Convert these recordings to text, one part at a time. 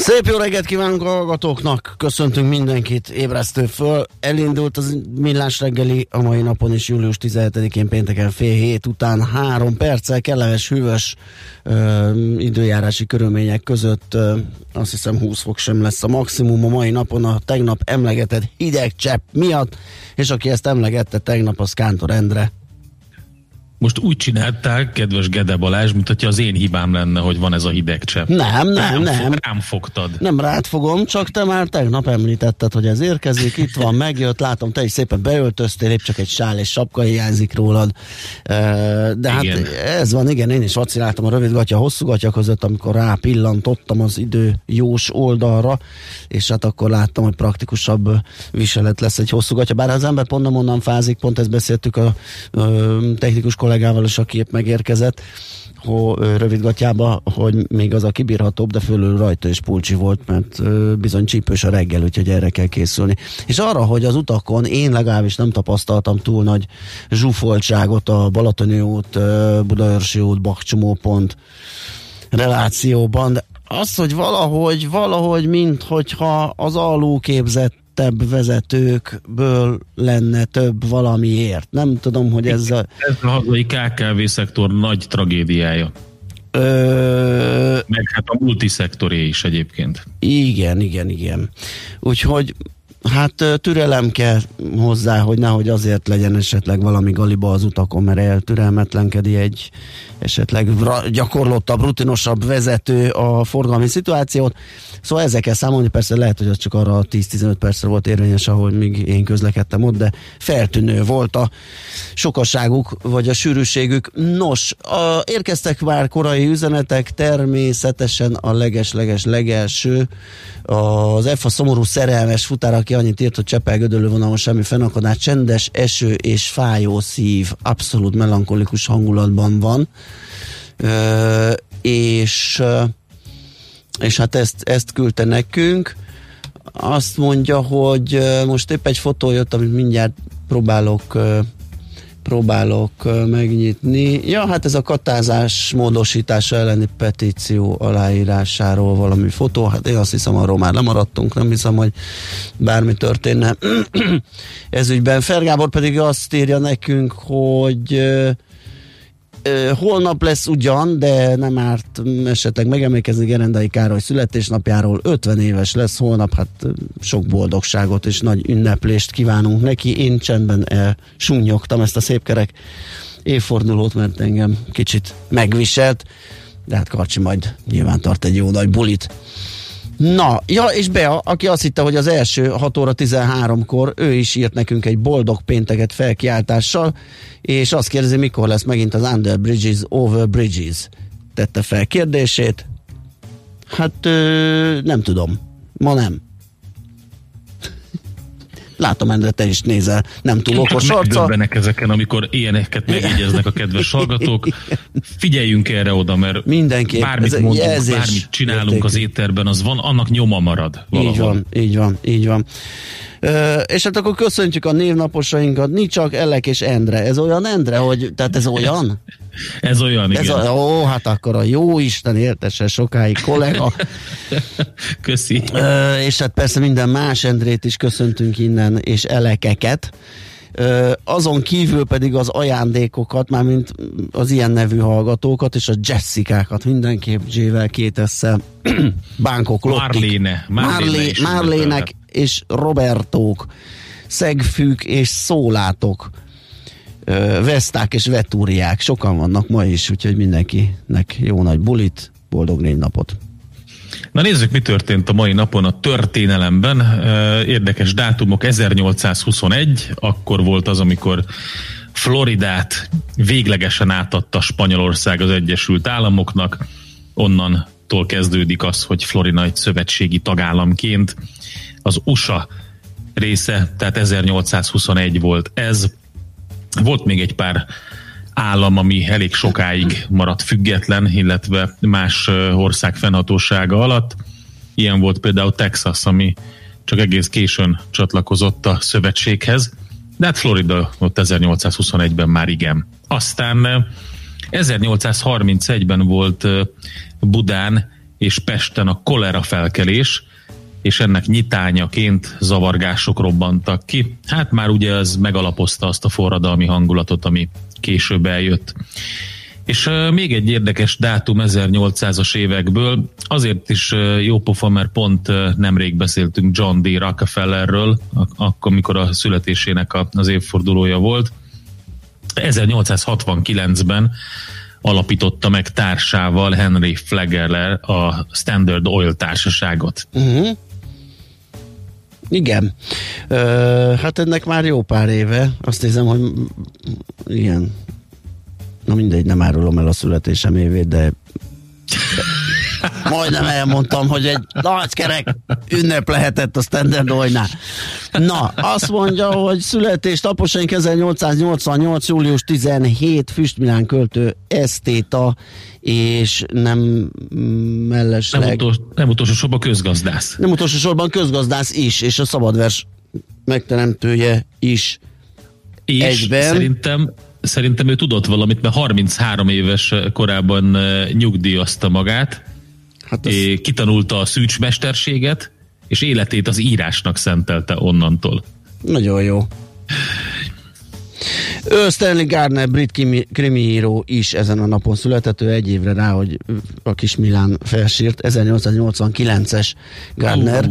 Szép jó reggelt kívánunk a hallgatóknak, köszöntünk mindenkit ébresztő föl. Elindult az millás reggeli a mai napon is, július 17-én pénteken fél hét után három perccel kellemes, hűvös ö, időjárási körülmények között ö, azt hiszem 20 fok sem lesz a maximum a mai napon a tegnap emlegetett hideg csepp miatt, és aki ezt emlegette tegnap az Kántor Endre. Most úgy csinálták, kedves Gede Balázs, mint hogyha az én hibám lenne, hogy van ez a hideg csepp. Nem, nem, rám nem. Fog, rám fogtad. Nem rád fogom, csak te már tegnap említetted, hogy ez érkezik, itt van, megjött, látom, te is szépen beöltöztél, épp csak egy sál és sapka hiányzik rólad. De hát Igen. ez van, igen, én is vaciláltam a rövid gatya, a hosszú gatya között, amikor rápillantottam az idő jós oldalra, és hát akkor láttam, hogy praktikusabb viselet lesz egy hosszú gatya. Bár az ember pont nem onnan fázik, pont ezt beszéltük a, a technikus kollégával is, aki épp megérkezett, ö, rövidgatjába, hogy még az a kibírhatóbb, de fölül rajta is pulcsi volt, mert bizony csípős a reggel, úgyhogy erre kell készülni. És arra, hogy az utakon én legalábbis nem tapasztaltam túl nagy zsúfoltságot a Balatoni út, Budaörsi út, Bakcsomó pont relációban, de az, hogy valahogy, valahogy, minthogyha az alulképzettebb vezetőkből lenne több valamiért. Nem tudom, hogy ez a... Ez a hazai KKV szektor nagy tragédiája. Ö, Meg hát a multiszektoré is egyébként. igen, igen, igen. Úgyhogy hát türelem kell hozzá, hogy nehogy azért legyen esetleg valami galiba az utakon, mert eltürelmetlenkedi egy esetleg gyakorlottabb, rutinosabb vezető a forgalmi szituációt. Szóval ezzel kell számolni, persze lehet, hogy az csak arra a 10-15 percre volt érvényes, ahol még én közlekedtem ott, de feltűnő volt a sokasságuk, vagy a sűrűségük. Nos, a, érkeztek már korai üzenetek, természetesen a leges-leges legelső, az F a szomorú szerelmes futár, aki annyit írt, hogy Csepel Gödöllő vonalon semmi fennakadás, csendes eső és fájó szív, abszolút melankolikus hangulatban van. Ö, és és hát ezt, ezt küldte nekünk. Azt mondja, hogy most épp egy fotó jött, amit mindjárt próbálok próbálok megnyitni. Ja, hát ez a katázás módosítása elleni petíció aláírásáról valami fotó. Hát én azt hiszem, arról már lemaradtunk, nem hiszem, hogy bármi történne. ez ügyben Fergábor pedig azt írja nekünk, hogy holnap lesz ugyan, de nem árt esetleg megemlékezni Gerendai Károly születésnapjáról. 50 éves lesz holnap, hát sok boldogságot és nagy ünneplést kívánunk neki. Én csendben elsúnyogtam ezt a szép kerek évfordulót, mert engem kicsit megviselt, de hát Karcsi majd nyilván tart egy jó nagy bulit. Na, ja, és Bea, aki azt hitte, hogy az első 6 óra 13-kor ő is írt nekünk egy boldog pénteket felkiáltással, és azt kérdezi, mikor lesz megint az Under Bridges, Over Bridges. Tette fel kérdését. Hát ö, nem tudom. Ma nem. Látom, Endre, te is nézel. Nem túl okos arca. ezen, amikor ilyeneket megjegyeznek a kedves hallgatók. Figyeljünk erre oda, mert Mindenképp. bármit Ez mondunk, jelzés bármit csinálunk értékű. az étterben, az van, annak nyoma marad valahol. Így van, így van, így van. És hát akkor köszöntjük a névnaposainkat, Nicsak, Elek és Endre. Ez olyan Endre, hogy, tehát ez olyan? Ez olyan, Ez igen. a, ó, hát akkor a jó Isten értese sokáig kollega. Köszi. Ö, és hát persze minden más Endrét is köszöntünk innen, és elekeket. Ö, azon kívül pedig az ajándékokat, mármint az ilyen nevű hallgatókat, és a Jessikákat mindenképp J-vel két esszel, Bánkok, Lottik, Marléne. Marléne Marlé, Marlének. És Robertók, Szegfűk és Szólátok, Veszták és Vetúriák, sokan vannak ma is, úgyhogy mindenkinek jó nagy bulit, boldog névnapot! Na nézzük, mi történt a mai napon a történelemben. Érdekes dátumok, 1821, akkor volt az, amikor Floridát véglegesen átadta Spanyolország az Egyesült Államoknak. Onnantól kezdődik az, hogy Florida egy szövetségi tagállamként az USA része, tehát 1821 volt ez. Volt még egy pár állam, ami elég sokáig maradt független, illetve más ország fennhatósága alatt. Ilyen volt például Texas, ami csak egész későn csatlakozott a szövetséghez, de hát Florida ott 1821-ben már igen. Aztán ö, 1831-ben volt Budán és Pesten a kolera felkelés, és ennek nyitányaként zavargások robbantak ki. Hát már ugye ez megalapozta azt a forradalmi hangulatot, ami később eljött. És még egy érdekes dátum 1800-as évekből, azért is uh, jó pofa, mert pont nemrég beszéltünk John D. Rockefellerről, ak- akkor, mikor a születésének az évfordulója volt. 1869-ben alapította meg társával Henry Flagler a Standard Oil társaságot. Uh-huh. Igen. Ö, hát ennek már jó pár éve. Azt hiszem, hogy igen. Na mindegy, nem árulom el a születésem évét, de majdnem elmondtam, hogy egy nagy kerek ünnep lehetett a Standard Oilnál. Na, azt mondja, hogy születés naposaink 1888. július 17 Füstmilán költő esztéta és nem Nem, mellesleg utol, nem utolsó sorban közgazdász. nem utolsó sorban közgazdász is, és a szabadvers megteremtője is. És Egyben. szerintem szerintem ő tudott valamit, mert 33 éves korában eh, nyugdíjazta magát, Hát és kitanulta a szűcsmesterséget, és életét az írásnak szentelte onnantól. nagyon jó. Ő Stanley Gardner, brit krimi, krimiíró is ezen a napon született, ő egy évre rá, hogy a kis Milán felsírt, 1889-es Gardner,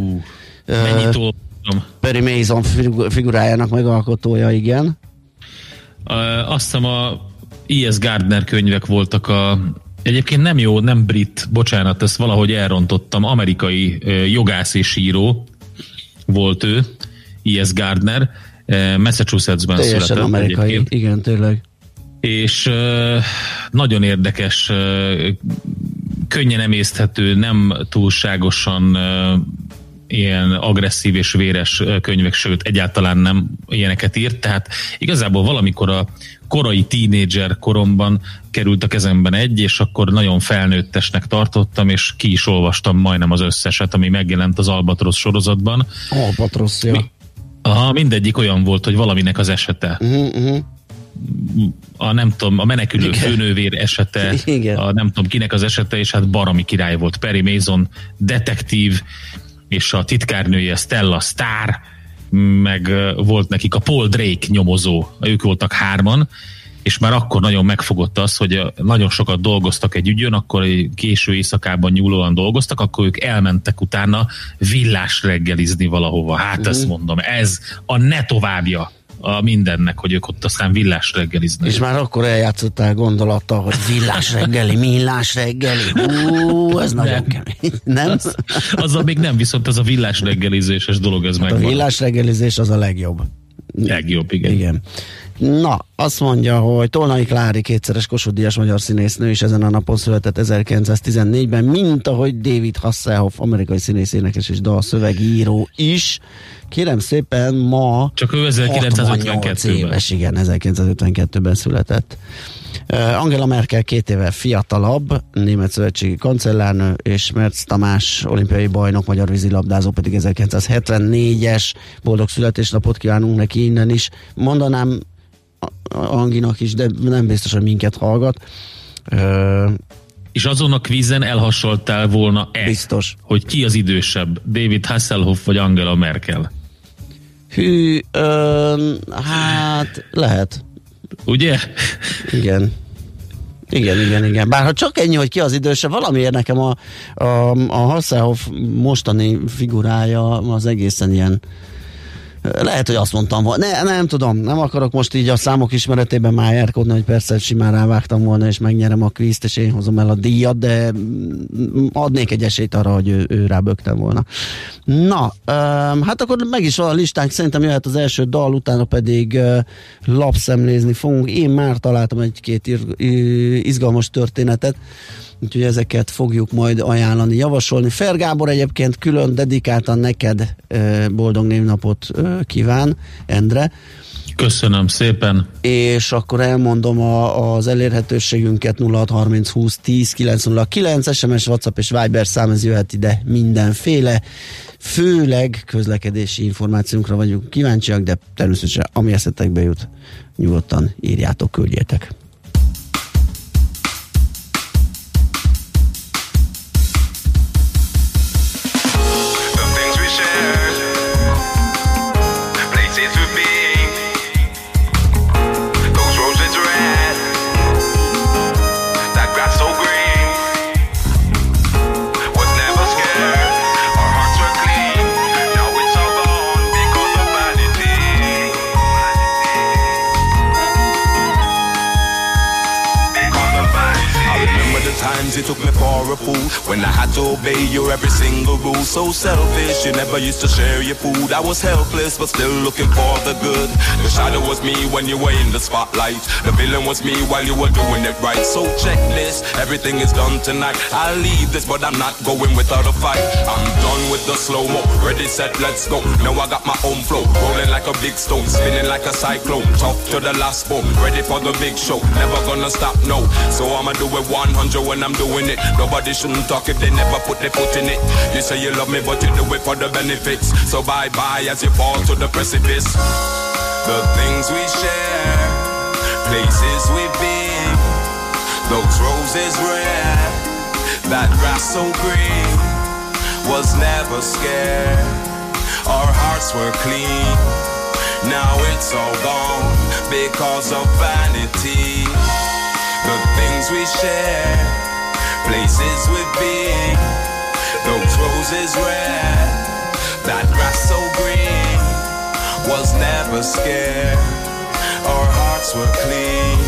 Ö, mennyit olvastam. Perry Mason figu- figurájának megalkotója, igen. Ö, Azt hiszem a I.S. Gardner könyvek voltak a Egyébként nem jó, nem brit, bocsánat, ezt valahogy elrontottam, amerikai jogász és író volt ő, I.S. Gardner, Massachusettsben Teljesen született amerikai, egyébként. igen, tényleg. és nagyon érdekes, könnyen emészthető, nem túlságosan ilyen agresszív és véres könyvek, sőt egyáltalán nem ilyeneket írt, tehát igazából valamikor a korai tínédzser koromban került a kezemben egy, és akkor nagyon felnőttesnek tartottam, és ki is olvastam majdnem az összeset, ami megjelent az Albatrosz sorozatban. Albatrosszja. Mi- Aha, mindegyik olyan volt, hogy valaminek az esete. Uh-huh, uh-huh. a nem tudom, a menekülő Igen. főnővér esete, Igen. a nem tudom kinek az esete, és hát barami király volt. Perry Mason detektív, és a titkárnője Stella Star, meg volt nekik a Paul Drake nyomozó, ők voltak hárman, és már akkor nagyon megfogott az, hogy nagyon sokat dolgoztak egy ügyön, akkor egy késő éjszakában nyúlóan dolgoztak, akkor ők elmentek utána villás reggelizni valahova. Hát ezt mondom, ez a ne továbbja a mindennek, hogy ők ott aztán villás reggeliznek. És már akkor eljátszottál gondolattal, hogy villás reggeli, millás reggeli. Ú, ez nagyon Nem. kemény. Nem? Az, azzal még nem, viszont az a villás reggelizéses dolog, ez Hát A megvan. villás reggelizés az a legjobb. Legjobb, igen. Igen. Na, azt mondja, hogy Tolnai Klári kétszeres Kossuth-díjas magyar színésznő is ezen a napon született 1914-ben, mint ahogy David Hasselhoff, amerikai színész, énekes és dalszövegíró is. Kérem szépen, ma Csak ő 68 1952-ben. éves, igen, 1952-ben született. Angela Merkel két éve fiatalabb, német szövetségi kancellárnő, és Merc Tamás olimpiai bajnok, magyar vízilabdázó pedig 1974-es boldog születésnapot kívánunk neki innen is. Mondanám Anginak is, de nem biztos, hogy minket hallgat. És azon a kvízen elhasonltál volna-e? Biztos. Hogy ki az idősebb, David Hasselhoff vagy Angela Merkel? Hű, ö, hát lehet. Ugye? Igen. Igen, igen, igen. Bár ha csak ennyi, hogy ki az idősebb, valamiért nekem a, a, a Hasselhoff mostani figurája az egészen ilyen lehet, hogy azt mondtam volna. Ne, nem tudom, nem akarok most így a számok ismeretében már erkodni, hogy persze simán rávágtam volna, és megnyerem a kvízt, és én hozom el a díjat, de adnék egy esélyt arra, hogy ő, ő rábögtem volna. Na, hát akkor meg is van a listánk, szerintem jöhet az első dal, utána pedig lapszemlézni fogunk. Én már találtam egy-két izgalmas történetet, úgyhogy ezeket fogjuk majd ajánlani, javasolni. Fer Gábor egyébként külön dedikáltan neked boldog névnapot kíván, Endre. Köszönöm szépen. És akkor elmondom a, az elérhetőségünket 0630 20 10 909 SMS, WhatsApp és Viber szám, ez jöhet ide mindenféle. Főleg közlekedési információnkra vagyunk kíváncsiak, de természetesen ami eszetekbe jut, nyugodtan írjátok, küldjétek. Obey your every single rule, so selfish, you never used to share your food. I was helpless, but still looking for the good. The shadow was me when you were in the spotlight. The villain was me while you were doing it right. So checklist, everything is done tonight. I'll leave this, but I'm not going without a fight. I'm done with the slow mo. Ready, set, let's go. Now I got my own flow, rolling like a big stone, spinning like a cyclone. Tough to the last bone, ready for the big show. Never gonna stop, no. So I'ma do it 100 when I'm doing it. Nobody shouldn't talk if they never put their foot in it. You say you love me, but you do it for the benefits. So bye bye as you fall to the precipice. The things we share, places we've been, those roses red, that grass so green, was never scared. Our hearts were clean. Now it's all gone because of vanity. The things we share places we've been. Those roses red, that grass so green, was never scared. Our hearts were clean.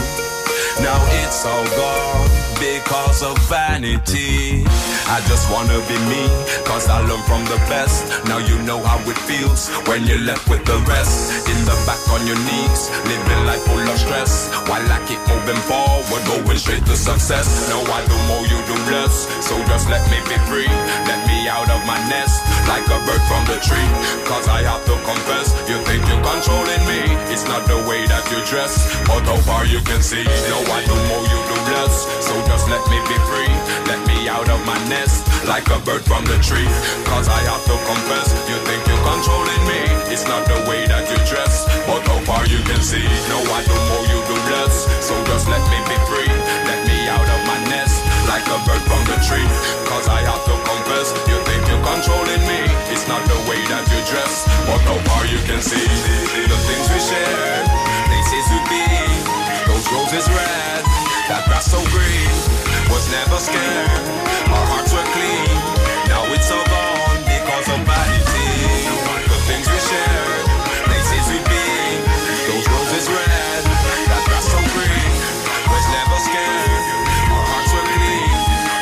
Now it's all gone because of vanity. I just wanna be me, cause I learned from the best. Now you know how it feels when you're left with the rest. In the back on your knees, living life full of stress. While I keep moving forward, going straight to success. Now I do more, you do less. So just let me be free, let me out of my nest. Like a bird from the tree, cause I have to confess. You think you're controlling me, it's not the way that you dress. But how far you can see, now I do more, you do less. So just let me be free, let me out of my nest like a bird from the tree. Cause I have to confess, you think you're controlling me. It's not the way that you dress, but how far you can see. No, I do more, you do less. So just let me be free, let me out of my nest, like a bird from the tree. Cause I have to confess, you think you're controlling me. It's not the way that you dress, but how far you can see. The things we share, never scared. Our hearts were clean. Now it's all gone because of vanity. The things we share, places we been, those roses red, that grass so green, was never scared. Our hearts were clean.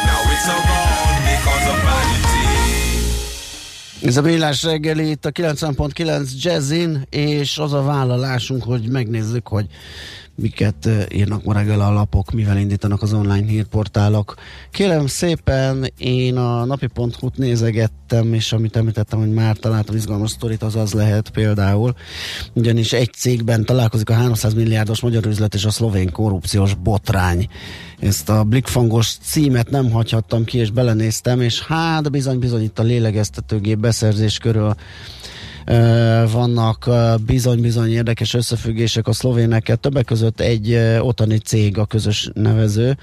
Now it's all gone. Ez a Mélás reggeli itt a 90.9 Jazzin, és az a vállalásunk, hogy megnézzük, hogy miket írnak ma reggel a lapok, mivel indítanak az online hírportálok. Kérem szépen, én a napi.hu-t nézegettem, és amit említettem, hogy már találtam izgalmas sztorit, az az lehet például, ugyanis egy cégben találkozik a 300 milliárdos magyar üzlet és a szlovén korrupciós botrány. Ezt a blikfangos címet nem hagyhattam ki, és belenéztem, és hát bizony-bizony itt a lélegeztetőgép beszerzés körül vannak bizony-bizony érdekes összefüggések a szlovénekkel, többek között egy otani cég a közös nevező,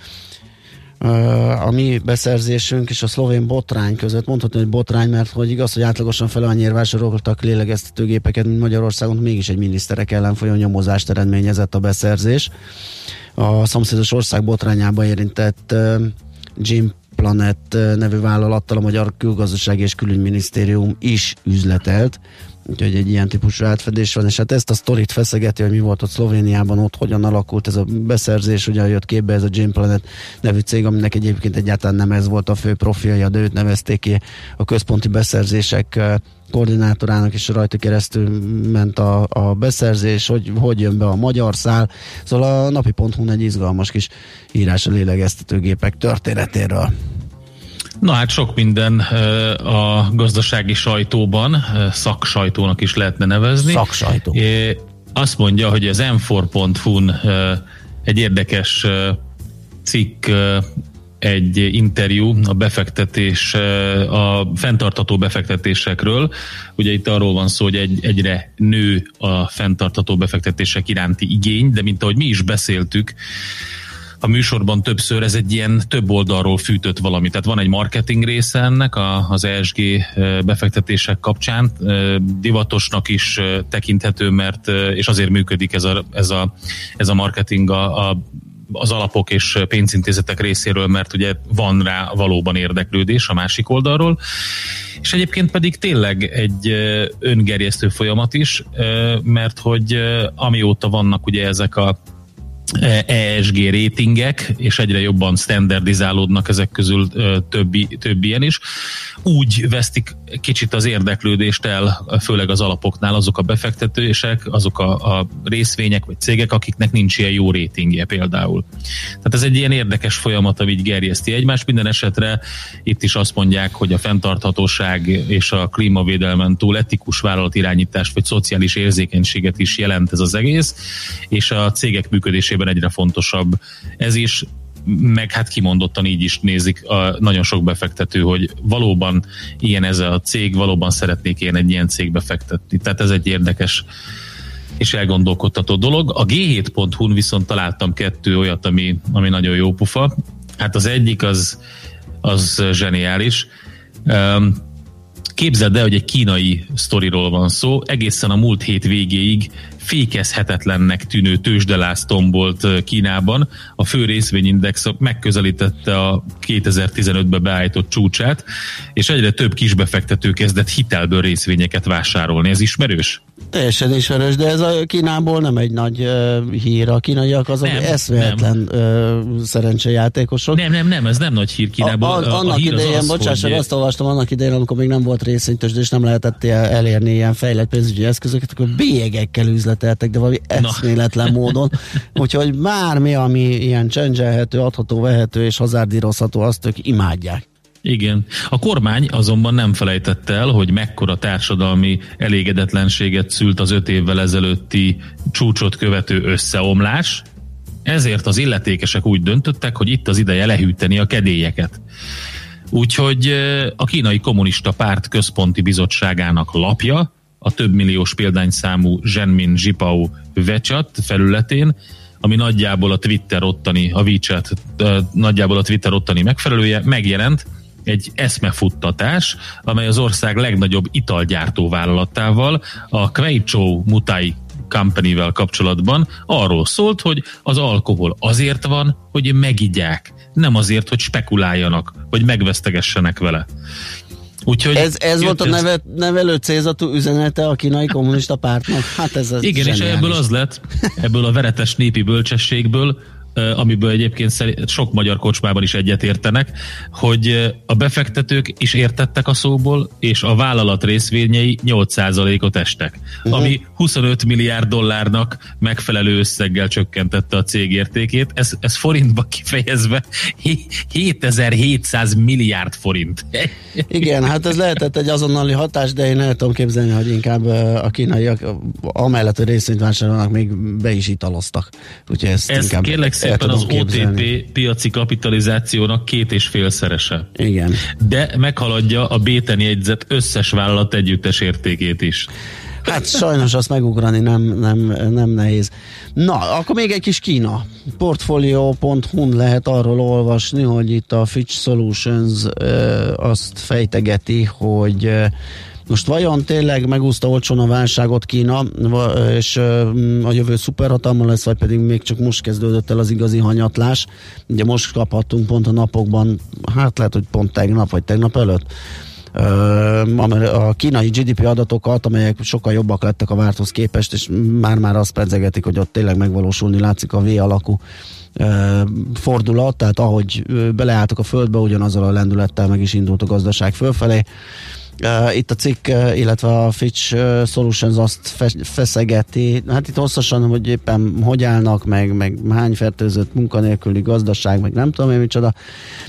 a mi beszerzésünk és a szlovén botrány között. Mondhatni, hogy botrány, mert hogy igaz, hogy átlagosan fel annyira vásároltak lélegeztetőgépeket, mint Magyarországon, mégis egy miniszterek ellen folyó nyomozást eredményezett a beszerzés. A szomszédos ország botrányában érintett Jim Planet nevű vállalattal a Magyar Külgazdasági és Külügyminisztérium is üzletelt, úgyhogy egy ilyen típusú átfedés van, és hát ezt a sztorit feszegeti, hogy mi volt ott Szlovéniában, ott hogyan alakult ez a beszerzés, hogyan jött képbe ez a Jim Planet nevű cég, aminek egyébként egyáltalán nem ez volt a fő profilja, de őt nevezték ki a központi beszerzések koordinátorának, és rajta keresztül ment a, a beszerzés, hogy hogy jön be a magyar szál. Szóval a napi.hu egy izgalmas kis írás a lélegeztetőgépek történetéről. Na hát sok minden a gazdasági sajtóban, szaksajtónak is lehetne nevezni. Szaksajtó. Azt mondja, hogy az m4.hu-n egy érdekes cikk egy interjú a befektetés, a fenntartató befektetésekről. Ugye itt arról van szó, hogy egy, egyre nő a fenntartató befektetések iránti igény, de mint ahogy mi is beszéltük, a műsorban többször ez egy ilyen több oldalról fűtött valami. Tehát van egy marketing része ennek a, az ESG befektetések kapcsán. Divatosnak is tekinthető, mert és azért működik ez a, ez a, ez a marketing a, a az alapok és pénzintézetek részéről, mert ugye van rá valóban érdeklődés a másik oldalról, és egyébként pedig tényleg egy öngerjesztő folyamat is, mert hogy amióta vannak ugye ezek a ESG rétingek, és egyre jobban standardizálódnak ezek közül többi, többi ilyen is. Úgy vesztik kicsit az érdeklődést el, főleg az alapoknál azok a befektetősek, azok a, a részvények vagy cégek, akiknek nincs ilyen jó rétingje például. Tehát ez egy ilyen érdekes folyamat, ami így gerjeszti egymást. Minden esetre itt is azt mondják, hogy a fenntarthatóság és a klímavédelmen túl etikus vállalatirányítást vagy szociális érzékenységet is jelent ez az egész, és a cégek működésében esetében egyre fontosabb. Ez is meg hát kimondottan így is nézik a nagyon sok befektető, hogy valóban ilyen ez a cég, valóban szeretnék én egy ilyen cégbe fektetni. Tehát ez egy érdekes és elgondolkodtató dolog. A g7.hu-n viszont találtam kettő olyat, ami, ami nagyon jó pufa. Hát az egyik az, az zseniális. Képzeld el, hogy egy kínai sztoriról van szó, egészen a múlt hét végéig fékezhetetlennek tűnő tőzsdelász tombolt Kínában. A fő részvényindex megközelítette a 2015-ben beállított csúcsát, és egyre több kisbefektető kezdett hitelből részvényeket vásárolni. Ez ismerős? Teljesen ismerős, de ez a Kínából nem egy nagy uh, hír. A kínaiak azok nem, eszméletlen uh, szerencsejátékosok. Nem, nem, nem, ez nem nagy hír Kínából. A, a, annak a hír idején, az bocsáss, hogy... azt olvastam annak idején, amikor még nem volt részvénytös, és nem lehetett elérni ilyen fejlett pénzügyi eszközöket, akkor bélyegekkel üzleteltek, de valami eszméletlen módon. Úgyhogy bármi, ami ilyen csendzelhető, adható, vehető és hazárdírozható, azt ők imádják. Igen. A kormány azonban nem felejtette el, hogy mekkora társadalmi elégedetlenséget szült az öt évvel ezelőtti csúcsot követő összeomlás, ezért az illetékesek úgy döntöttek, hogy itt az ideje lehűteni a kedélyeket. Úgyhogy a kínai kommunista párt központi bizottságának lapja a több milliós példányszámú Zhenmin Zhipao Vechat felületén, ami nagyjából a Twitter ottani, a WeChat nagyjából a Twitter ottani megfelelője, megjelent, egy eszmefuttatás, amely az ország legnagyobb italgyártó vállalatával, a Kweichow Mutai Company-vel kapcsolatban arról szólt, hogy az alkohol azért van, hogy megigyák, nem azért, hogy spekuláljanak, vagy megvesztegessenek vele. Úgyhogy ez, ez volt a neve, nevelő célzatú üzenete a kínai kommunista pártnak? Hát ez az Igen, zseniális. és ebből az lett, ebből a veretes népi bölcsességből, amiből egyébként sok magyar kocsmában is egyetértenek, hogy a befektetők is értettek a szóból, és a vállalat részvényei 8%-ot estek, uh-huh. ami 25 milliárd dollárnak megfelelő összeggel csökkentette a cég értékét. Ez, ez forintba kifejezve 7700 milliárd forint. Igen, hát ez lehetett egy azonnali hatás, de én el tudom képzelni, hogy inkább a kínaiak amellett, hogy részvényt vásárolnak, még be is italoztak. Úgyhogy ezt ez inkább kérlek szépen az képzelni. OTP piaci kapitalizációnak két és félszerese. Igen. De meghaladja a Béten jegyzet összes vállalat együttes értékét is. Hát sajnos azt megugrani nem, nem, nem nehéz. Na, akkor még egy kis Kína. Portfolio.hu lehet arról olvasni, hogy itt a Fitch Solutions ö, azt fejtegeti, hogy most vajon tényleg megúszta olcsón a válságot Kína, és a jövő szuperhatalma lesz, vagy pedig még csak most kezdődött el az igazi hanyatlás. Ugye most kaphattunk pont a napokban, hát lehet, hogy pont tegnap, vagy tegnap előtt, a kínai GDP adatokat, amelyek sokkal jobbak lettek a várthoz képest, és már-már azt pedzegetik, hogy ott tényleg megvalósulni látszik a V alakú fordulat, tehát ahogy beleálltak a földbe, ugyanazzal a lendülettel meg is indult a gazdaság fölfelé. Uh, itt a cikk, uh, illetve a Fitch uh, Solutions azt feszegeti, hát itt hosszasan, hogy éppen hogy állnak, meg, meg hány fertőzött munkanélküli gazdaság, meg nem tudom én micsoda,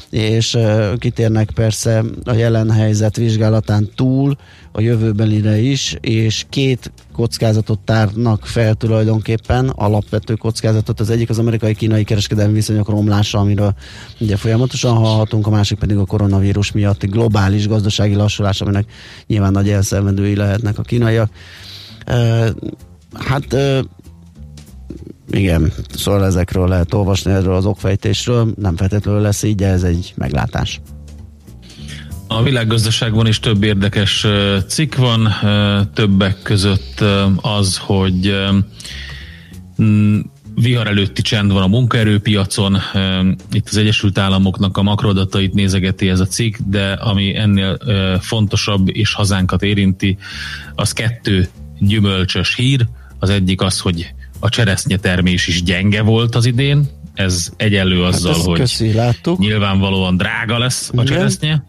és kitérnek persze a jelen helyzet vizsgálatán túl a jövőbelire is, és két kockázatot tárnak fel tulajdonképpen, alapvető kockázatot. Az egyik az amerikai-kínai kereskedelmi viszonyok romlása, amiről ugye folyamatosan hallhatunk, a másik pedig a koronavírus miatti globális gazdasági lassulás, aminek nyilván nagy elszenvedői lehetnek a kínaiak. Hát igen, szóval ezekről lehet olvasni, erről az okfejtésről, nem feltétlenül lesz így, de ez egy meglátás. A világgazdaságban is több érdekes cikk van, többek között az, hogy vihar előtti csend van a munkaerőpiacon. Itt az Egyesült Államoknak a makroadatait nézegeti ez a cikk, de ami ennél fontosabb és hazánkat érinti, az kettő gyümölcsös hír. Az egyik az, hogy a cseresznye termés is gyenge volt az idén. Ez egyenlő hát azzal, hát hogy köszi, nyilvánvalóan drága lesz a cseresznye.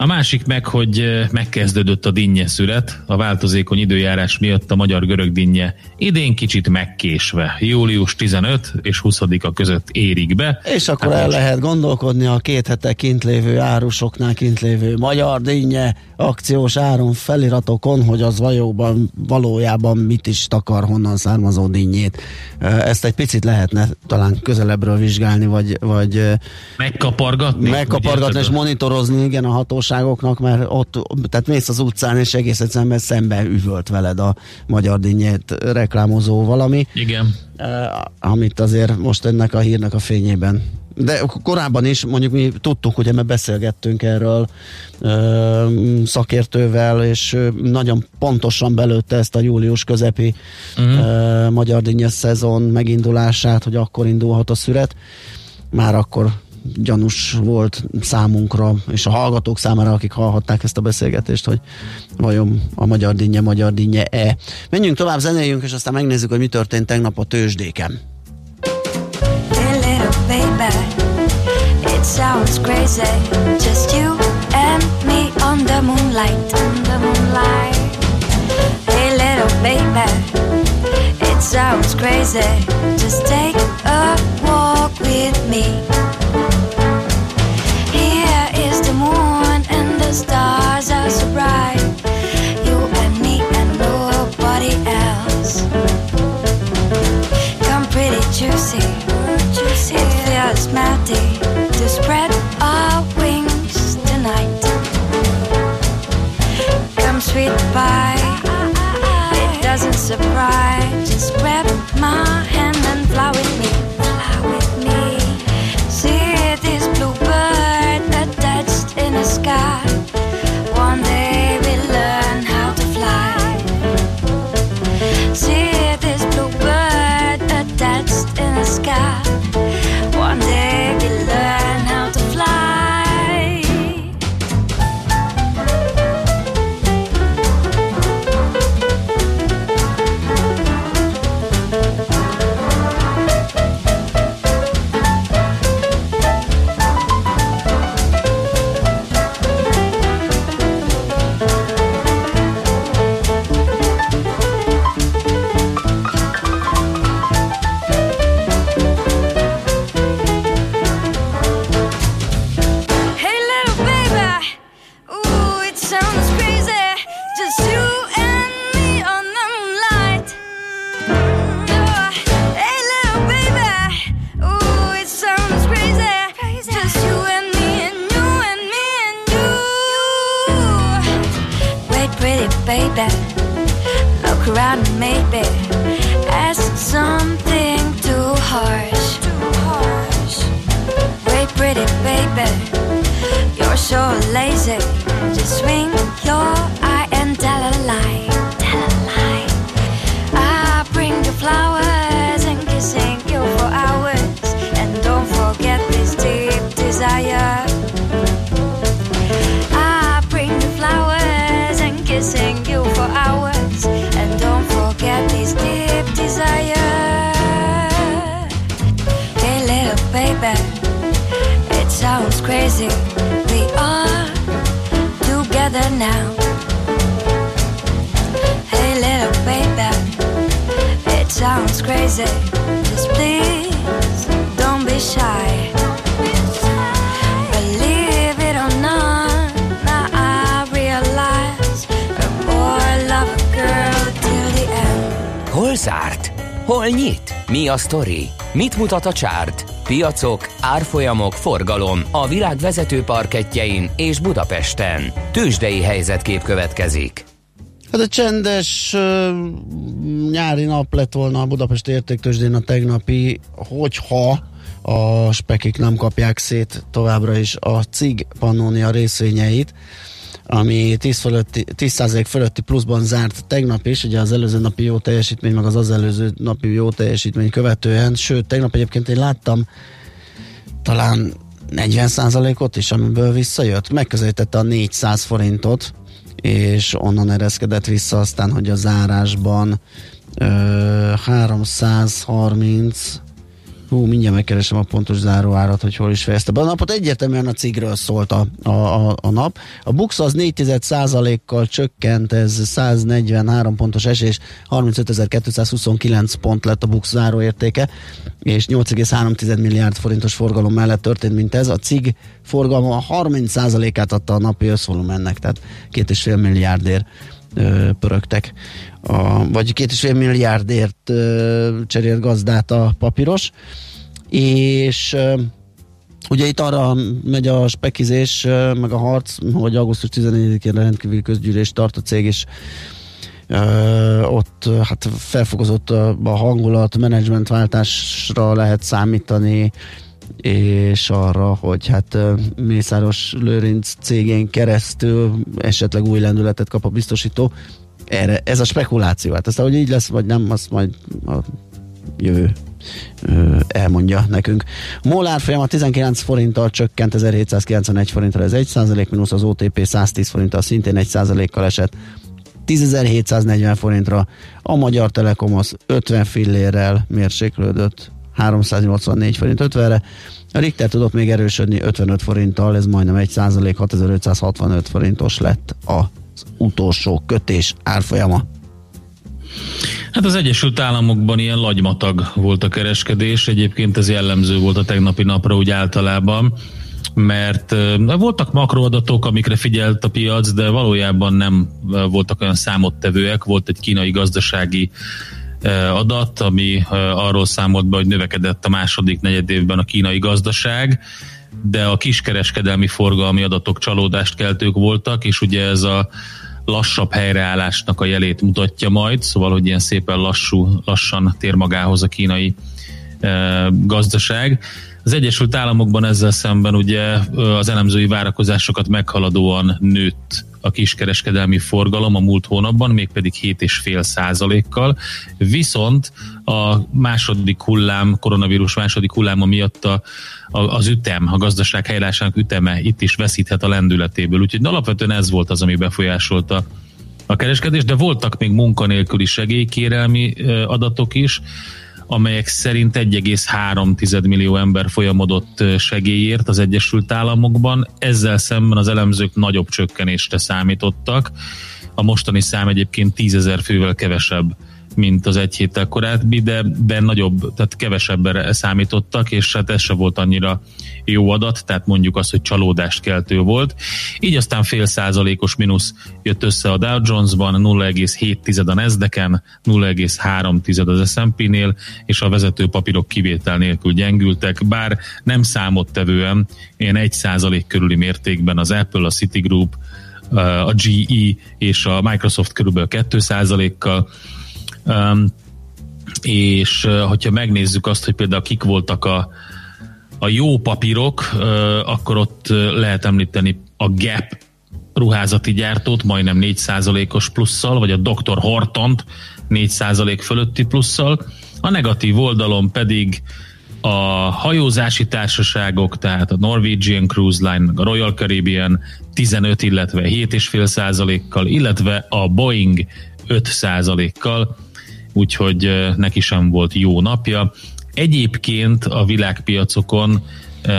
A másik meg, hogy megkezdődött a dinnye szület. A változékony időjárás miatt a magyar-görög dinnye idén kicsit megkésve. Július 15 és 20-a között érik be. És akkor hát el most... lehet gondolkodni a két hete kint lévő árusoknál kint lévő magyar dinnye akciós áron feliratokon, hogy az valóban, valójában mit is takar, honnan származó dinnyét. Ezt egy picit lehetne talán közelebbről vizsgálni, vagy, vagy megkapargatni, megkapargatni és monitorozni, igen, a hatóságoknak, mert ott, tehát mész az utcán, és egész egyszerűen szembe üvölt veled a magyar dinnyét reklámozó valami. Igen. Amit azért most ennek a hírnek a fényében de korábban is mondjuk mi tudtuk, hogy mert beszélgettünk erről ö, szakértővel, és nagyon pontosan belőtte ezt a július közepi uh-huh. ö, magyar dinnyes szezon megindulását, hogy akkor indulhat a szüret. Már akkor gyanús volt számunkra, és a hallgatók számára, akik hallhatták ezt a beszélgetést, hogy vajon a magyar dinnye, magyar dinnye-e. Menjünk tovább, zenéljünk, és aztán megnézzük, hogy mi történt tegnap a tőzsdéken. It sounds crazy, just take a walk with me. Stars are so bright. You and me and nobody else. Come pretty juicy, to spread our wings tonight. Come sweet it doesn't surprise. Pretty baby, you're so lazy. Just swing your eye and tell a lie. Tell a lie. I bring you flowers and kissing you for hours. And don't forget this deep desire. I bring you flowers and kissing you for hours. And don't forget this deep desire. Hey, little baby, crazy. We are together now. Hey, little baby, it sounds crazy. Just please don't be shy. Hol? Hol nyit? Mi a sztori? Mit mutat a csárt? Piacok, árfolyamok, forgalom a világ vezető parketjein és Budapesten. Tősdei helyzetkép következik. Hát a csendes uh, nyári nap lett volna a Budapest értéktősdén a tegnapi, hogyha a spekik nem kapják szét továbbra is a CIG Pannonia részvényeit, ami 10, fölötti, 10% fölötti pluszban zárt tegnap is, ugye az előző napi jó teljesítmény, meg az az előző napi jó teljesítmény követően, sőt, tegnap egyébként én láttam talán 40%-ot is, amiből visszajött, megközelítette a 400 forintot, és onnan ereszkedett vissza aztán, hogy a zárásban ö, 330 Hú, mindjárt megkeresem a pontos záróárat, hogy hol is fejezte be. A napot egyértelműen a cigről szólt a, a, a, a nap. A Bux az 4 kal csökkent, ez 143 pontos esés, 35.229 pont lett a Bux záróértéke, és 8,3 milliárd forintos forgalom mellett történt, mint ez. A cig forgalma a 30%-át adta a napi összvolumennek, tehát 2,5 milliárdért pörögtek, a, vagy két és fél milliárdért cserélt gazdát a papíros, és ugye itt arra megy a spekizés, meg a harc, hogy augusztus 14-én rendkívüli közgyűlés tart a cég, és Ö, ott hát felfokozott a hangulat, menedzsmentváltásra lehet számítani, és arra, hogy hát Mészáros Lőrinc cégén keresztül esetleg új lendületet kap a biztosító. Erre, ez a spekuláció. Hát aztán, hogy így lesz, vagy nem, azt majd a jövő elmondja nekünk. Molár folyama 19 forinttal csökkent, 1791 forintra ez 1 százalék, mínusz az OTP 110 forinttal szintén 1 százalékkal esett. 10.740 forintra a Magyar Telekom az 50 fillérrel mérséklődött 384 forint 50-re. A Richter tudott még erősödni 55 forinttal, ez majdnem 1 százalék, 6565 forintos lett az utolsó kötés árfolyama. Hát az Egyesült Államokban ilyen lagymatag volt a kereskedés, egyébként ez jellemző volt a tegnapi napra úgy általában, mert voltak makroadatok, amikre figyelt a piac, de valójában nem voltak olyan számottevőek, volt egy kínai gazdasági adat, ami arról számolt be, hogy növekedett a második negyedévben a kínai gazdaság, de a kiskereskedelmi forgalmi adatok csalódást keltők voltak, és ugye ez a lassabb helyreállásnak a jelét mutatja majd, szóval, hogy ilyen szépen lassú, lassan tér magához a kínai gazdaság. Az Egyesült Államokban ezzel szemben ugye az elemzői várakozásokat meghaladóan nőtt a kiskereskedelmi forgalom a múlt hónapban, mégpedig 7,5 százalékkal. Viszont a második hullám, koronavírus második hulláma miatt a, a, az ütem, a gazdaság helylásának üteme itt is veszíthet a lendületéből. Úgyhogy alapvetően ez volt az, ami befolyásolta a kereskedés, de voltak még munkanélküli segélykérelmi adatok is, amelyek szerint 1,3 millió ember folyamodott segélyért az Egyesült Államokban. Ezzel szemben az elemzők nagyobb csökkenésre számítottak. A mostani szám egyébként 10 ezer fővel kevesebb mint az egy héttel korábbi, de, de nagyobb, tehát kevesebbre számítottak, és hát ez se volt annyira jó adat, tehát mondjuk azt, hogy csalódást keltő volt. Így aztán fél százalékos mínusz jött össze a Dow Jones-ban, 0,7 a Nasdaq-en, 0,3 az S&P-nél, és a vezető papírok kivétel nélkül gyengültek, bár nem számottevően, ilyen 1 százalék körüli mértékben az Apple, a Citigroup, a GE és a Microsoft körülbelül 2%-kal. És hogyha megnézzük azt, hogy például kik voltak a, a jó papírok, akkor ott lehet említeni a Gap ruházati gyártót majdnem 4%-os plusszal, vagy a Dr. Hortont 4% fölötti plusszal. A negatív oldalon pedig a hajózási társaságok, tehát a Norwegian Cruise Line, a Royal Caribbean 15, illetve 7,5 százalékkal, illetve a Boeing 5 százalékkal, úgyhogy neki sem volt jó napja. Egyébként a világpiacokon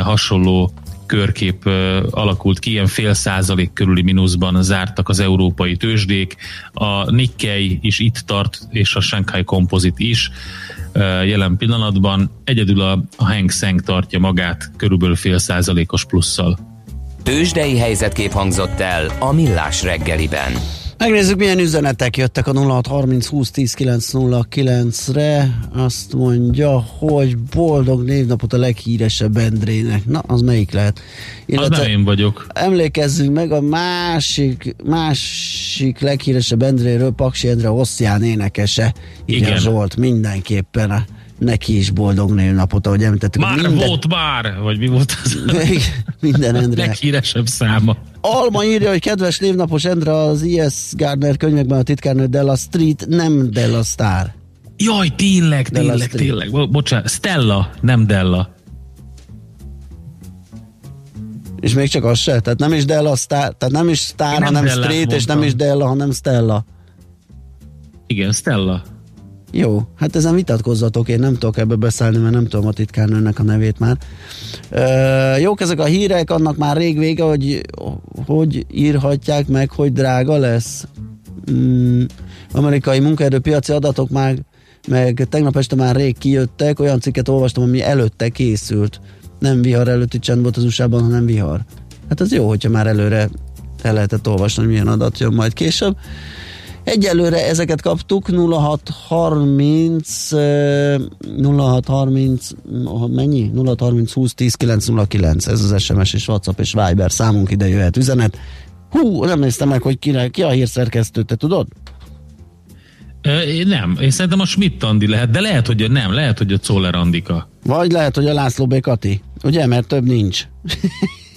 hasonló körkép alakult ki, ilyen fél százalék körüli mínuszban zártak az európai tőzsdék, a Nikkei is itt tart, és a Shanghai Composite is jelen pillanatban. Egyedül a, Hang Seng tartja magát körülbelül fél százalékos plusszal. Tőzsdei helyzetkép hangzott el a Millás reggeliben. Megnézzük, milyen üzenetek jöttek a 0630 20 10 909 re Azt mondja, hogy boldog névnapot a leghíresebb Endrének. Na, az melyik lehet? Illetve az nem én vagyok. Emlékezzünk meg a másik, másik leghíresebb Endréről, Paksi Endre Oszján énekese. Igen. Zsolt, mindenképpen neki is boldog névnapot, ahogy említettük. Már minden... volt már, vagy mi volt az? minden Endre. Leghíresebb száma. Alma írja, hogy kedves névnapos Endre az I.S. Gardner könyvekben a titkárnő Della Street, nem Della Star. Jaj, tényleg, Della tényleg, Street. tényleg. Bo- bocsánat, Stella, nem Della. És még csak az se? Tehát nem is Della Star, tehát nem is Star, hanem Street, mondtam. és nem is Della, hanem Stella. Igen, Stella. Jó, hát ezen vitatkozzatok, én nem tudok ebbe beszállni, mert nem tudom a titkárnőnek a nevét már. Ö, jók ezek a hírek, annak már rég vége, hogy hogy írhatják meg, hogy drága lesz. Mm, amerikai munkaerőpiaci adatok már meg tegnap este már rég kijöttek, olyan cikket olvastam, ami előtte készült. Nem vihar előtti csend volt az USA-ban, hanem vihar. Hát az jó, hogyha már előre el lehetett olvasni, hogy milyen adat jön majd később. Egyelőre ezeket kaptuk 0630 0630 mennyi? 0630 20 10 909 ez az SMS és WhatsApp és Viber számunk ide jöhet üzenet. Hú, nem néztem meg, hogy ki, ki a hírszerkesztő, te tudod? Ö, nem, én szerintem a Schmidt Andi lehet, de lehet, hogy nem, lehet, hogy a Czoller Andika. Vagy lehet, hogy a László B. Kati. Ugye, mert több nincs.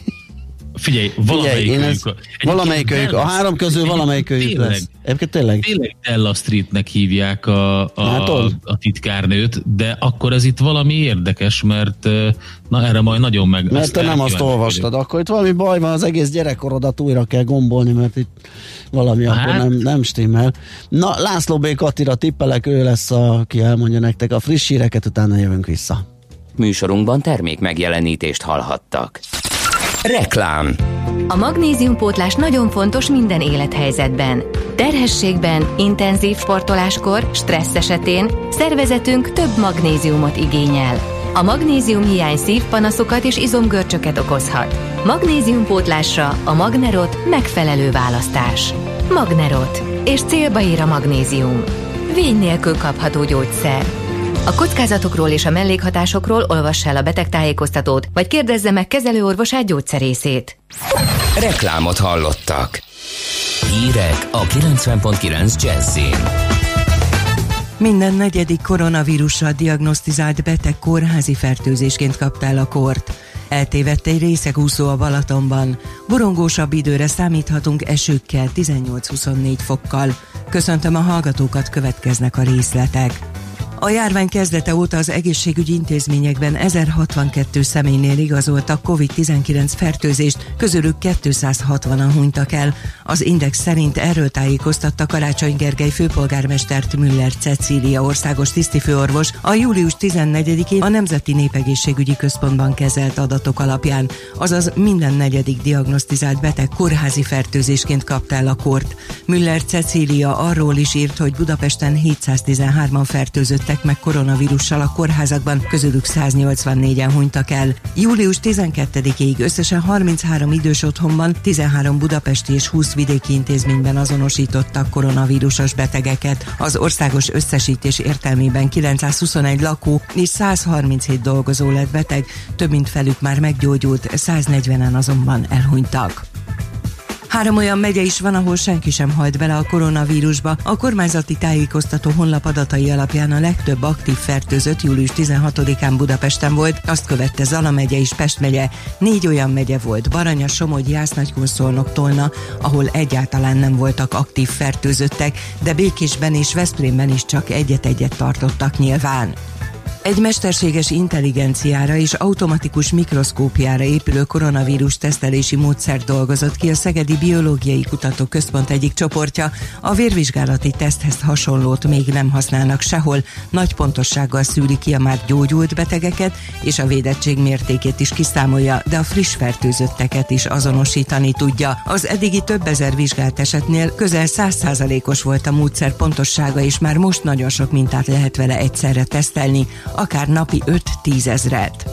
Figyelj, valamelyik Figyelj, őjük, valamelyik őjük, a három közül valamelyik őjük lesz. Egyébként tényleg. Tényleg Della Streetnek hívják a, a, a, a titkárnőt, de akkor ez itt valami érdekes, mert na erre majd nagyon meg... Mert te nem azt olvastad, akkor itt valami baj van, az egész gyerekkorodat újra kell gombolni, mert itt valami hát, akkor nem, nem stimmel. Na, László B. Katira tippelek, ő lesz, a, aki elmondja nektek a friss híreket, utána jövünk vissza. Műsorunkban termék megjelenítést hallhattak. Reklám A magnéziumpótlás nagyon fontos minden élethelyzetben. Terhességben, intenzív sportoláskor, stressz esetén szervezetünk több magnéziumot igényel. A magnézium hiány szívpanaszokat és izomgörcsöket okozhat. Magnéziumpótlásra a Magnerot megfelelő választás. Magnerot. És célba ír a magnézium. Vény nélkül kapható gyógyszer. A kockázatokról és a mellékhatásokról olvassa el a betegtájékoztatót, vagy kérdezze meg kezelőorvosát gyógyszerészét. Reklámot hallottak. Hírek a 90.9 Jazzin. Minden negyedik koronavírussal diagnosztizált beteg kórházi fertőzésként kapta el a kort. Eltévedt egy részegúszó a Balatonban. Borongósabb időre számíthatunk esőkkel 18-24 fokkal. Köszöntöm a hallgatókat, következnek a részletek. A járvány kezdete óta az egészségügyi intézményekben 1062 személynél igazoltak COVID-19 fertőzést, közülük 260-an hunytak el. Az Index szerint erről tájékoztatta Karácsony Gergely főpolgármestert Müller Cecília országos tisztifőorvos a július 14-én a Nemzeti Népegészségügyi Központban kezelt adatok alapján, azaz minden negyedik diagnosztizált beteg kórházi fertőzésként kapta el a kort. Müller Cecília arról is írt, hogy Budapesten 713-an fertőzöttek haltak meg koronavírussal a kórházakban, közülük 184-en hunytak el. Július 12-ig összesen 33 idős otthonban, 13 budapesti és 20 vidéki intézményben azonosítottak koronavírusos betegeket. Az országos összesítés értelmében 921 lakó és 137 dolgozó lett beteg, több mint felük már meggyógyult, 140-en azonban elhunytak. Három olyan megye is van, ahol senki sem hajt bele a koronavírusba. A kormányzati tájékoztató honlap adatai alapján a legtöbb aktív fertőzött július 16-án Budapesten volt, azt követte Zala megye és Pest megye. Négy olyan megye volt, Baranya, Somogy, Jász, Nagykunszolnok, Tolna, ahol egyáltalán nem voltak aktív fertőzöttek, de Békésben és Veszprémben is csak egyet-egyet tartottak nyilván. Egy mesterséges intelligenciára és automatikus mikroszkópiára épülő koronavírus tesztelési módszer dolgozott ki a Szegedi Biológiai Kutatóközpont egyik csoportja. A vérvizsgálati teszthez hasonlót még nem használnak sehol, nagy pontossággal szűri ki a már gyógyult betegeket, és a védettség mértékét is kiszámolja, de a friss fertőzötteket is azonosítani tudja. Az eddigi több ezer vizsgált esetnél közel 100%-os volt a módszer pontossága, és már most nagyon sok mintát lehet vele egyszerre tesztelni akár napi 5-10 ezret.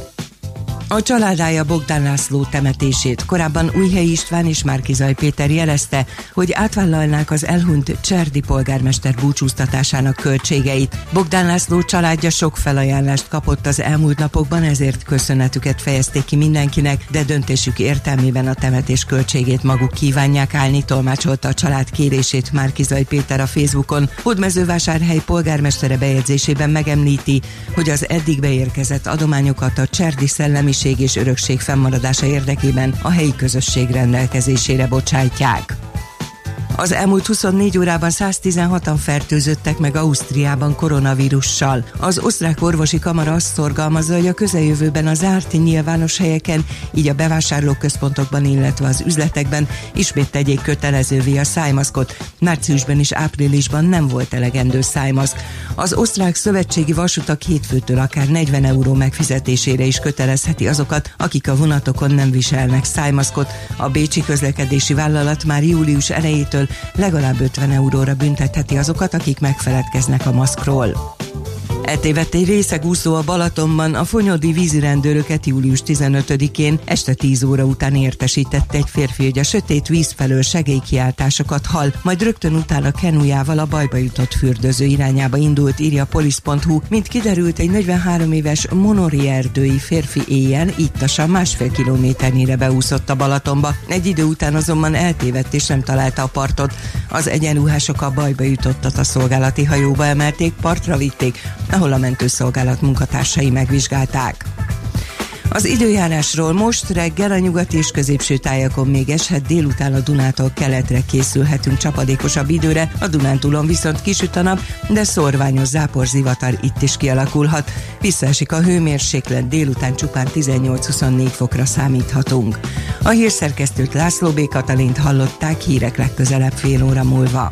A családája Bogdán László temetését korábban Újhely István és Márkizaj Péter jelezte, hogy átvállalnák az elhunyt Cserdi polgármester búcsúztatásának költségeit. Bogdán László családja sok felajánlást kapott az elmúlt napokban, ezért köszönetüket fejezték ki mindenkinek, de döntésük értelmében a temetés költségét maguk kívánják állni, tolmácsolta a család kérését Márkizaj Péter a Facebookon. Hódmezővásárhely polgármestere bejegyzésében megemlíti, hogy az eddig beérkezett adományokat a Cserdi szellemi személyiség és örökség fennmaradása érdekében a helyi közösség rendelkezésére bocsátják. Az elmúlt 24 órában 116-an fertőzöttek meg Ausztriában koronavírussal. Az osztrák orvosi kamara azt szorgalmazza, hogy a közeljövőben a zárt nyilvános helyeken, így a bevásárlóközpontokban, illetve az üzletekben ismét tegyék kötelezővé a szájmaszkot. Márciusban és áprilisban nem volt elegendő szájmaszk. Az osztrák szövetségi vasutak hétfőtől akár 40 euró megfizetésére is kötelezheti azokat, akik a vonatokon nem viselnek szájmaszkot. A Bécsi közlekedési vállalat már július elejétől legalább 50 euróra büntetheti azokat, akik megfeledkeznek a maszkról. Eltévedt egy részegúszó a Balatonban, a fonyodi vízirendőröket július 15-én este 10 óra után értesítette egy férfi, hogy a sötét víz felől segélykiáltásokat hall, majd rögtön utána kenujával a bajba jutott fürdőző irányába indult, írja polisz.hu. Mint kiderült, egy 43 éves monori erdői férfi éjjel ittasan másfél kilométernyire beúszott a Balatonba. Egy idő után azonban eltévedt és nem találta a partot. Az egyenruhások a bajba jutottat a szolgálati hajóba emelték, partra vitték, ahol a mentőszolgálat munkatársai megvizsgálták. Az időjárásról most reggel a nyugati és középső tájakon még eshet, délután a Dunától keletre készülhetünk csapadékosabb időre, a Dunántúlon viszont kisüt a nap, de szorványos záporzivatar itt is kialakulhat. Visszaesik a hőmérséklet, délután csupán 18-24 fokra számíthatunk. A hírszerkesztőt László B. Katalint hallották hírek legközelebb fél óra múlva.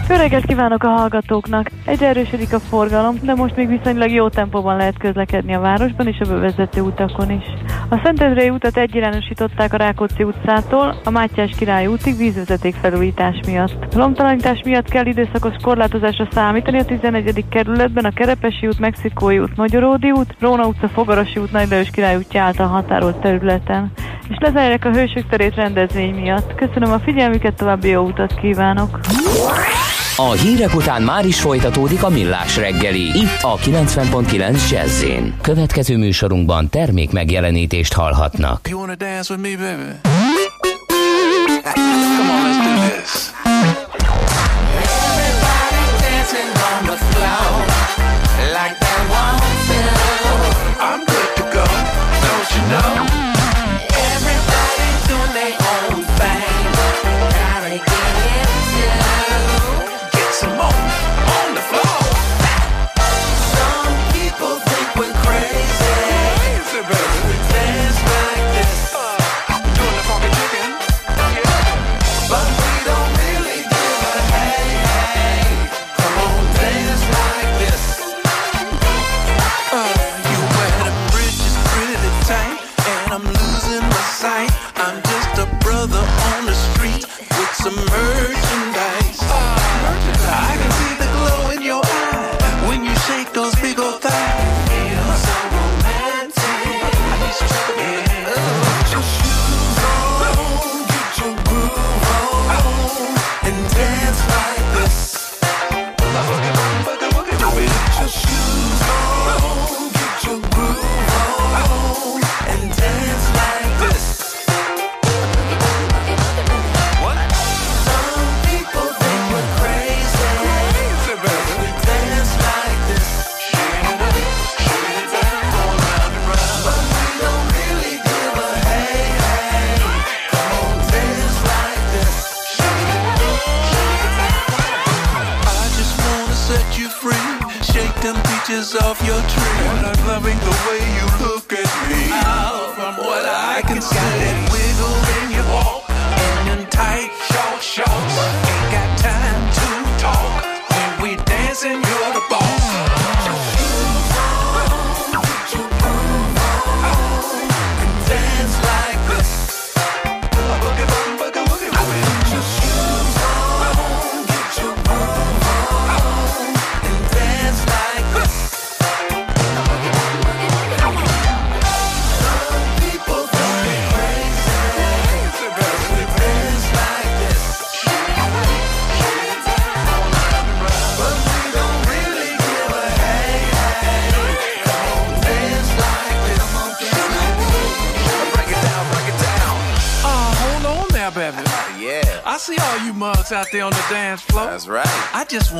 Jó reggelt kívánok a hallgatóknak! Egyre erősödik a forgalom, de most még viszonylag jó tempóban lehet közlekedni a városban és a bevezető utakon is. A Szentendrei utat egyirányosították a Rákóczi utcától a Mátyás Király útig vízvezeték felújítás miatt. Lomtalanítás miatt kell időszakos korlátozásra számítani a 11. kerületben a Kerepesi út, Mexikói út, Magyaródi út, Róna utca, Fogarosi út, Nagy Király útja által határolt területen. És lezárják a Hősök terét rendezvény miatt. Köszönöm a figyelmüket, további jó utat kívánok! A hírek után már is folytatódik a millás reggeli, itt a 90.9 jazz Következő műsorunkban termék megjelenítést hallhatnak. You wanna dance with me, baby? Come on, let's do this.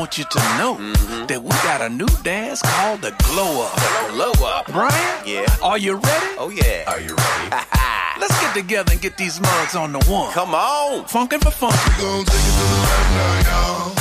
Want you to know mm-hmm. that we got a new dance called the Glow Up. Glow up. Brian? Yeah. Are you ready? Oh yeah. Are you ready? Let's get together and get these mugs on the one. Come on. Funkin' for fun. We gon' take it to the left now, y'all.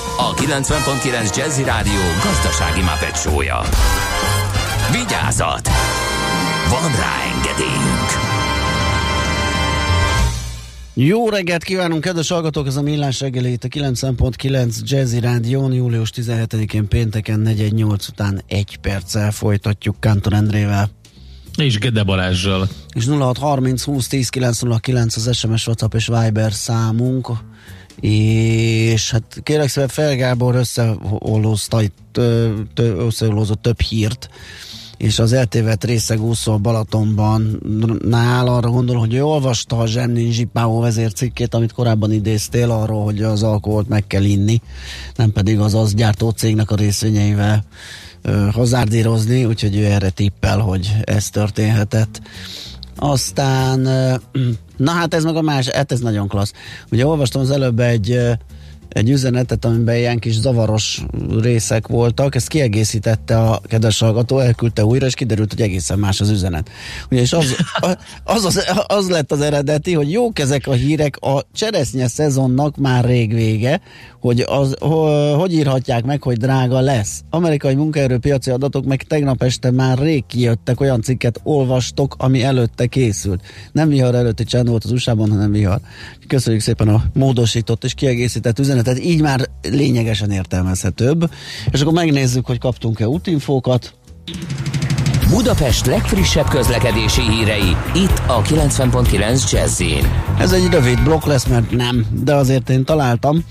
a 90.9 Jazzy Rádió gazdasági mapetsója. Vigyázat! Van rá engedélyünk! Jó reggelt kívánunk, kedves hallgatók! Ez a Millás reggeli itt a 9.9 Jazzy Rádión, július 17-én pénteken 418 után egy perccel folytatjuk Kántor Endrével. És Gede Balázsjal. És 0630 20 10 909 az SMS, WhatsApp és Viber számunk. És hát kérlek szépen Fel Gábor összeollózta itt, összeollózott több hírt, és az eltévedt részeg úszó Balatonban nál arra gondol, hogy ő olvasta a Zsemnin Zsipáó vezércikkét, amit korábban idéztél arról, hogy az alkoholt meg kell inni, nem pedig az az gyártó cégnek a részvényeivel hazárdírozni, úgyhogy ő erre tippel, hogy ez történhetett. Aztán, na hát ez meg a más, hát ez nagyon klassz. Ugye olvastam az előbb egy egy üzenetet, amiben ilyen kis zavaros részek voltak, ezt kiegészítette a kedves hallgató, elküldte újra, és kiderült, hogy egészen más az üzenet. Ugyanis az, az, az, az lett az eredeti, hogy jók ezek a hírek, a cseresznye szezonnak már rég vége, hogy az, ho, hogy írhatják meg, hogy drága lesz. Amerikai munkaerőpiaci adatok meg tegnap este már rég kijöttek, olyan cikket olvastok, ami előtte készült. Nem vihar előtti csend volt az USA-ban, hanem vihar. Köszönjük szépen a módosított és kiegészített üzenet üzenetet, így már lényegesen értelmezhetőbb. És akkor megnézzük, hogy kaptunk-e útinfókat. Budapest legfrissebb közlekedési hírei, itt a 90.9 jazz Ez egy rövid blokk lesz, mert nem, de azért én találtam.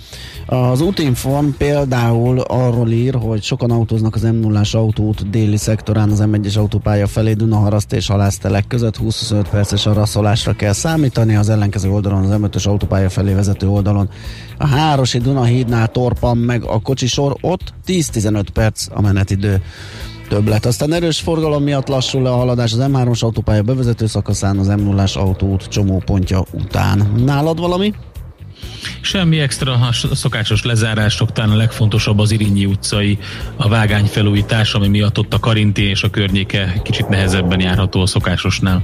Az útinform például arról ír, hogy sokan autóznak az m 0 autót déli szektorán az M1-es autópálya felé Dunaharaszt és Halásztelek között 25 perces araszolásra kell számítani, az ellenkező oldalon az M5-ös autópálya felé vezető oldalon a Hárosi Dunahídnál torpan meg a kocsisor, ott 10-15 perc a menetidő többlet. Aztán erős forgalom miatt lassul le a haladás az M3-as autópálya bevezető szakaszán az m 0 autóút csomópontja után. Nálad valami? Semmi extra, a szokásos lezárások, talán a legfontosabb az Irinyi utcai, a vágány felújítás, ami miatt ott a Karinti és a környéke kicsit nehezebben járható a szokásosnál.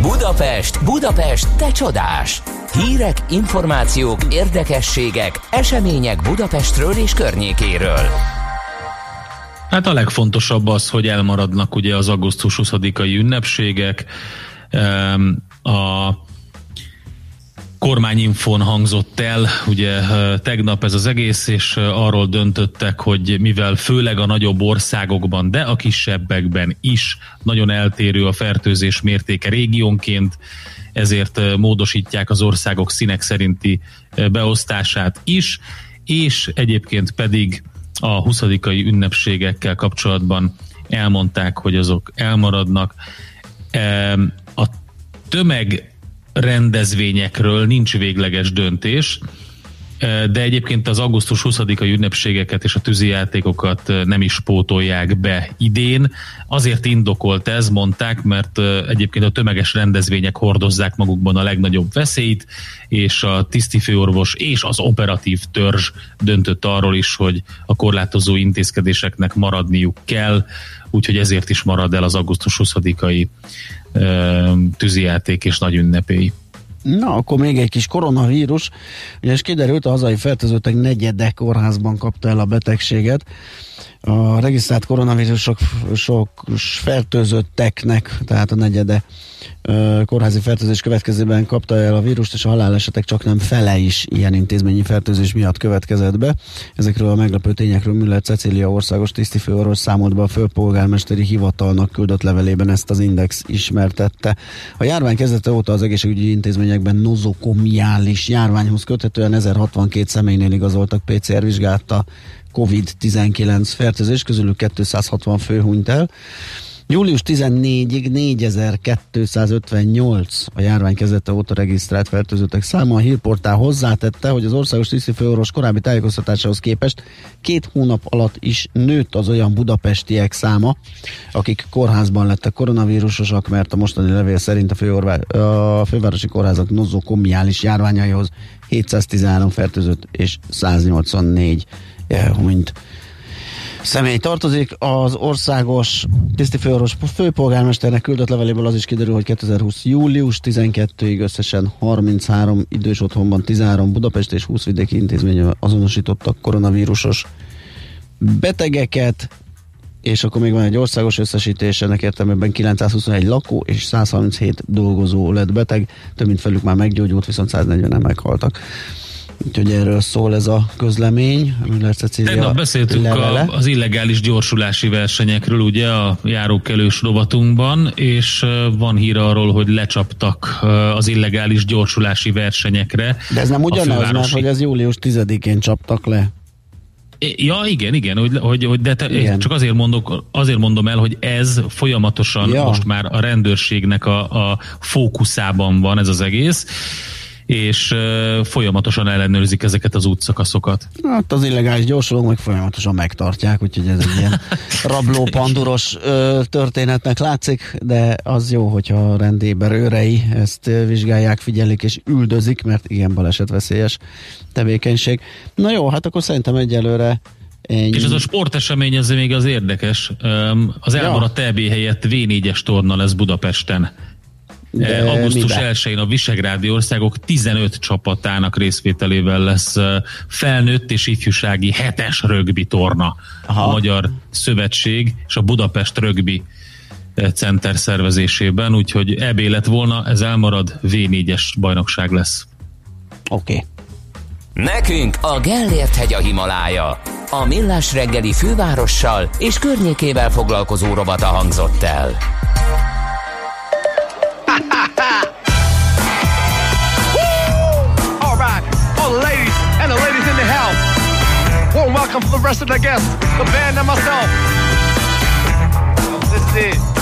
Budapest, Budapest, te csodás! Hírek, információk, érdekességek, események Budapestről és környékéről. Hát a legfontosabb az, hogy elmaradnak ugye az augusztus 20-ai ünnepségek, a kormányinfon hangzott el, ugye tegnap ez az egész, és arról döntöttek, hogy mivel főleg a nagyobb országokban, de a kisebbekben is nagyon eltérő a fertőzés mértéke régiónként, ezért módosítják az országok színek szerinti beosztását is, és egyébként pedig a 20 ünnepségekkel kapcsolatban elmondták, hogy azok elmaradnak. A tömeg rendezvényekről nincs végleges döntés, de egyébként az augusztus 20-ai ünnepségeket és a tűzijátékokat nem is pótolják be idén. Azért indokolt ez, mondták, mert egyébként a tömeges rendezvények hordozzák magukban a legnagyobb veszélyt, és a tisztifőorvos és az operatív törzs döntött arról is, hogy a korlátozó intézkedéseknek maradniuk kell, úgyhogy ezért is marad el az augusztus 20-ai tűzijáték és nagy ünnepély. Na, akkor még egy kis koronavírus. Ugye, és kiderült, a hazai fertőzöttek negyede kórházban kapta el a betegséget. A regisztrált koronavírusok sok fertőzötteknek, tehát a negyede kórházi fertőzés következőben kapta el a vírust, és a halálesetek csak nem fele is ilyen intézményi fertőzés miatt következett be. Ezekről a meglepő tényekről Müller Cecília országos tisztifőorvos számolt be a főpolgármesteri hivatalnak küldött levelében ezt az index ismertette. A járvány kezdete óta az egészségügyi intézményekben nozokomiális járványhoz köthetően 1062 személynél igazoltak PCR vizsgálta COVID-19 fertőzés, közülük 260 fő hunyt el. Július 14-ig 4258 a járvány kezdete óta regisztrált fertőzöttek száma. A hírportál hozzátette, hogy az országos tisztifőorvos korábbi tájékoztatásához képest két hónap alatt is nőtt az olyan budapestiek száma, akik kórházban lettek koronavírusosak, mert a mostani levél szerint a, főorvá- a fővárosi kórházak nozokomiális járványaihoz 713 fertőzött és 184 elhunyt személy tartozik. Az országos tisztifőorvos főpolgármesternek küldött leveléből az is kiderül, hogy 2020. július 12-ig összesen 33 idős otthonban 13 Budapest és 20 vidéki intézmény azonosítottak koronavírusos betegeket, és akkor még van egy országos összesítés, ennek értelmében 921 lakó és 137 dolgozó lett beteg, több mint felük már meggyógyult, viszont 140-en meghaltak. Úgyhogy erről szól ez a közlemény. Müller Cecília Tegnap beszéltünk a, az illegális gyorsulási versenyekről, ugye a járókelős rovatunkban, és van hír arról, hogy lecsaptak az illegális gyorsulási versenyekre. De ez nem ugyanaz, mert hogy ez július 10-én csaptak le. Ja, igen, igen, hogy, hogy, hogy de te, igen. csak azért, mondok, azért mondom el, hogy ez folyamatosan ja. most már a rendőrségnek a, a fókuszában van ez az egész és folyamatosan ellenőrzik ezeket az útszakaszokat. Hát az illegális gyorsulók meg folyamatosan megtartják, úgyhogy ez egy ilyen rabló panduros történetnek látszik, de az jó, hogyha a rendéber őrei ezt vizsgálják, figyelik és üldözik, mert igen balesetveszélyes tevékenység. Na jó, hát akkor szerintem egyelőre Ennyi. És ez a sportesemény ez még az érdekes. Az elmaradt ja. EB helyett V4-es torna lesz Budapesten. De Augusztus 1-én a Visegrádi országok 15 csapatának részvételével lesz felnőtt és ifjúsági hetes rögbi torna. Aha. A Magyar Szövetség és a Budapest rögbi center szervezésében, úgyhogy EB lett volna, ez elmarad, V4-es bajnokság lesz. Oké. Okay. Nekünk a Gellért hegy a Himalája. A Millás reggeli fővárossal és környékével foglalkozó robata hangzott el. Warm welcome for the rest of the guests, the band and myself. This is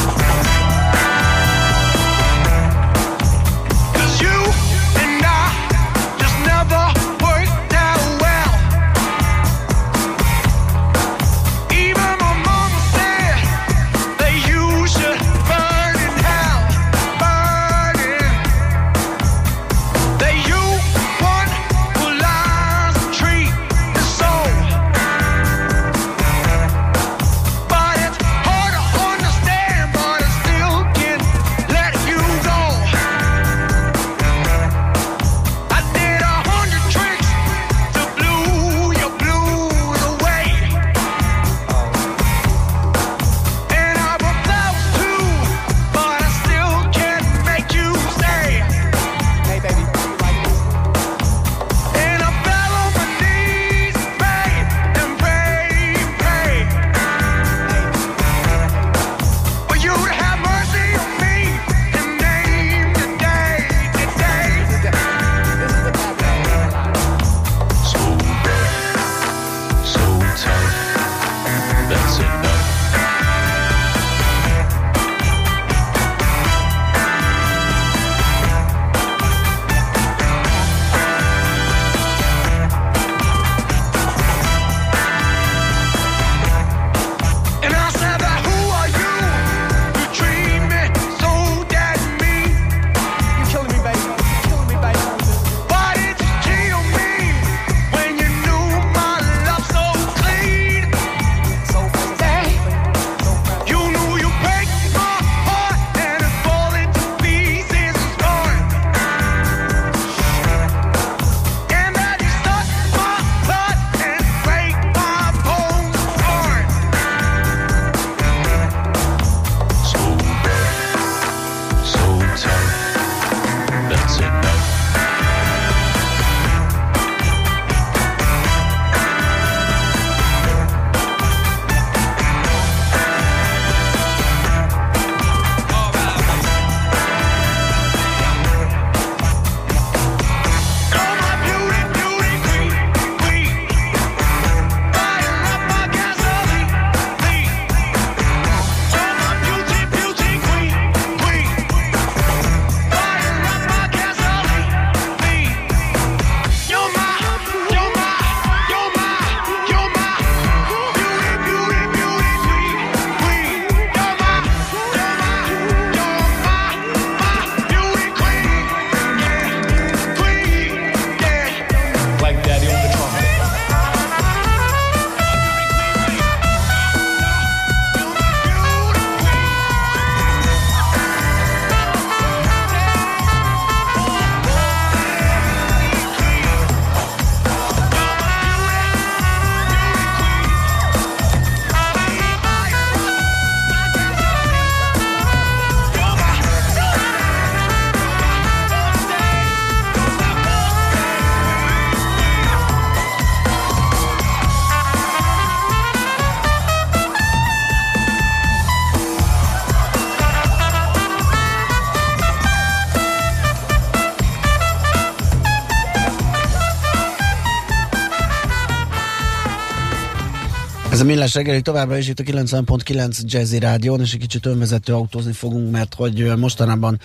a Millás reggeli továbbra is itt a 90.9 Jazzy Rádión, és egy kicsit önvezető autózni fogunk, mert hogy mostanában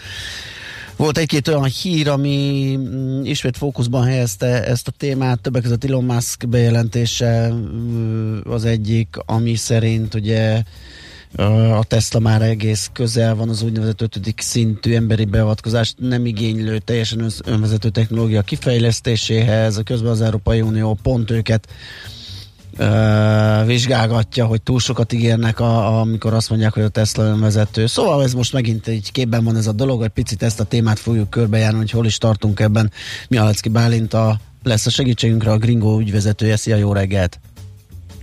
volt egy-két olyan hír, ami mm, ismét fókuszban helyezte ezt a témát, többek között Elon Musk bejelentése ö, az egyik, ami szerint ugye a Tesla már egész közel van az úgynevezett ötödik szintű emberi beavatkozást nem igénylő teljesen ön- önvezető technológia kifejlesztéséhez, közben az Európai Unió pont őket ö, vizsgálgatja, hogy túl sokat ígérnek, a, a, amikor azt mondják, hogy a Tesla önvezető. Szóval ez most megint egy képben van ez a dolog, egy picit ezt a témát fogjuk körbejárni, hogy hol is tartunk ebben. Mihalecki Bálint a, lesz a segítségünkre a Gringo ügyvezetője. Szia, jó reggelt!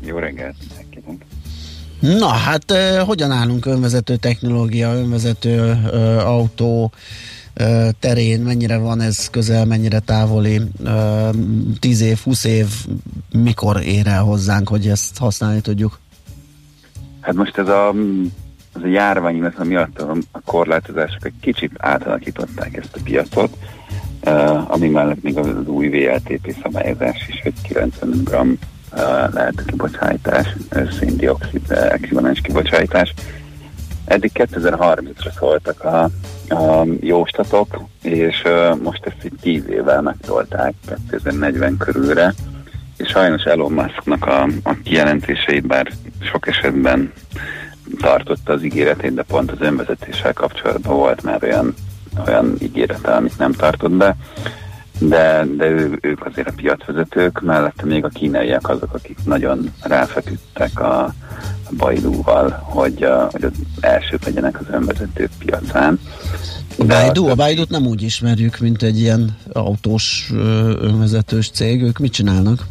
Jó reggelt. Na, hát eh, hogyan állunk önvezető technológia, önvezető eh, autó terén, mennyire van ez közel, mennyire távoli, ö, 10 év, 20 év, mikor ér el hozzánk, hogy ezt használni tudjuk? Hát most ez a, ez a járvány, illetve miatt a, korlátozások egy kicsit átalakították ezt a piacot, ami mellett még az, az új VLTP szabályozás is, hogy 90 g uh, lehet a kibocsátás, széndiokszid uh, ekvivalens kibocsátás. Eddig 2030-ra szóltak a, a jóstatok, és most ezt egy 10 évvel megtolták 2040 körülre, és sajnos Elon Musknak a, a kijelentéseit, bár sok esetben tartotta az ígéretét, de pont az önvezetéssel kapcsolatban volt már olyan, olyan ígérete, amit nem tartott be, de, de ő, ők azért a piacvezetők, mellette még a kínaiak azok, akik nagyon ráfeküdtek a, a Baidu-val, hogy, a, hogy az elsők legyenek az önvezetők piacán. Baidu, a Baidu-t nem úgy ismerjük, mint egy ilyen autós önvezetős cég, ők mit csinálnak?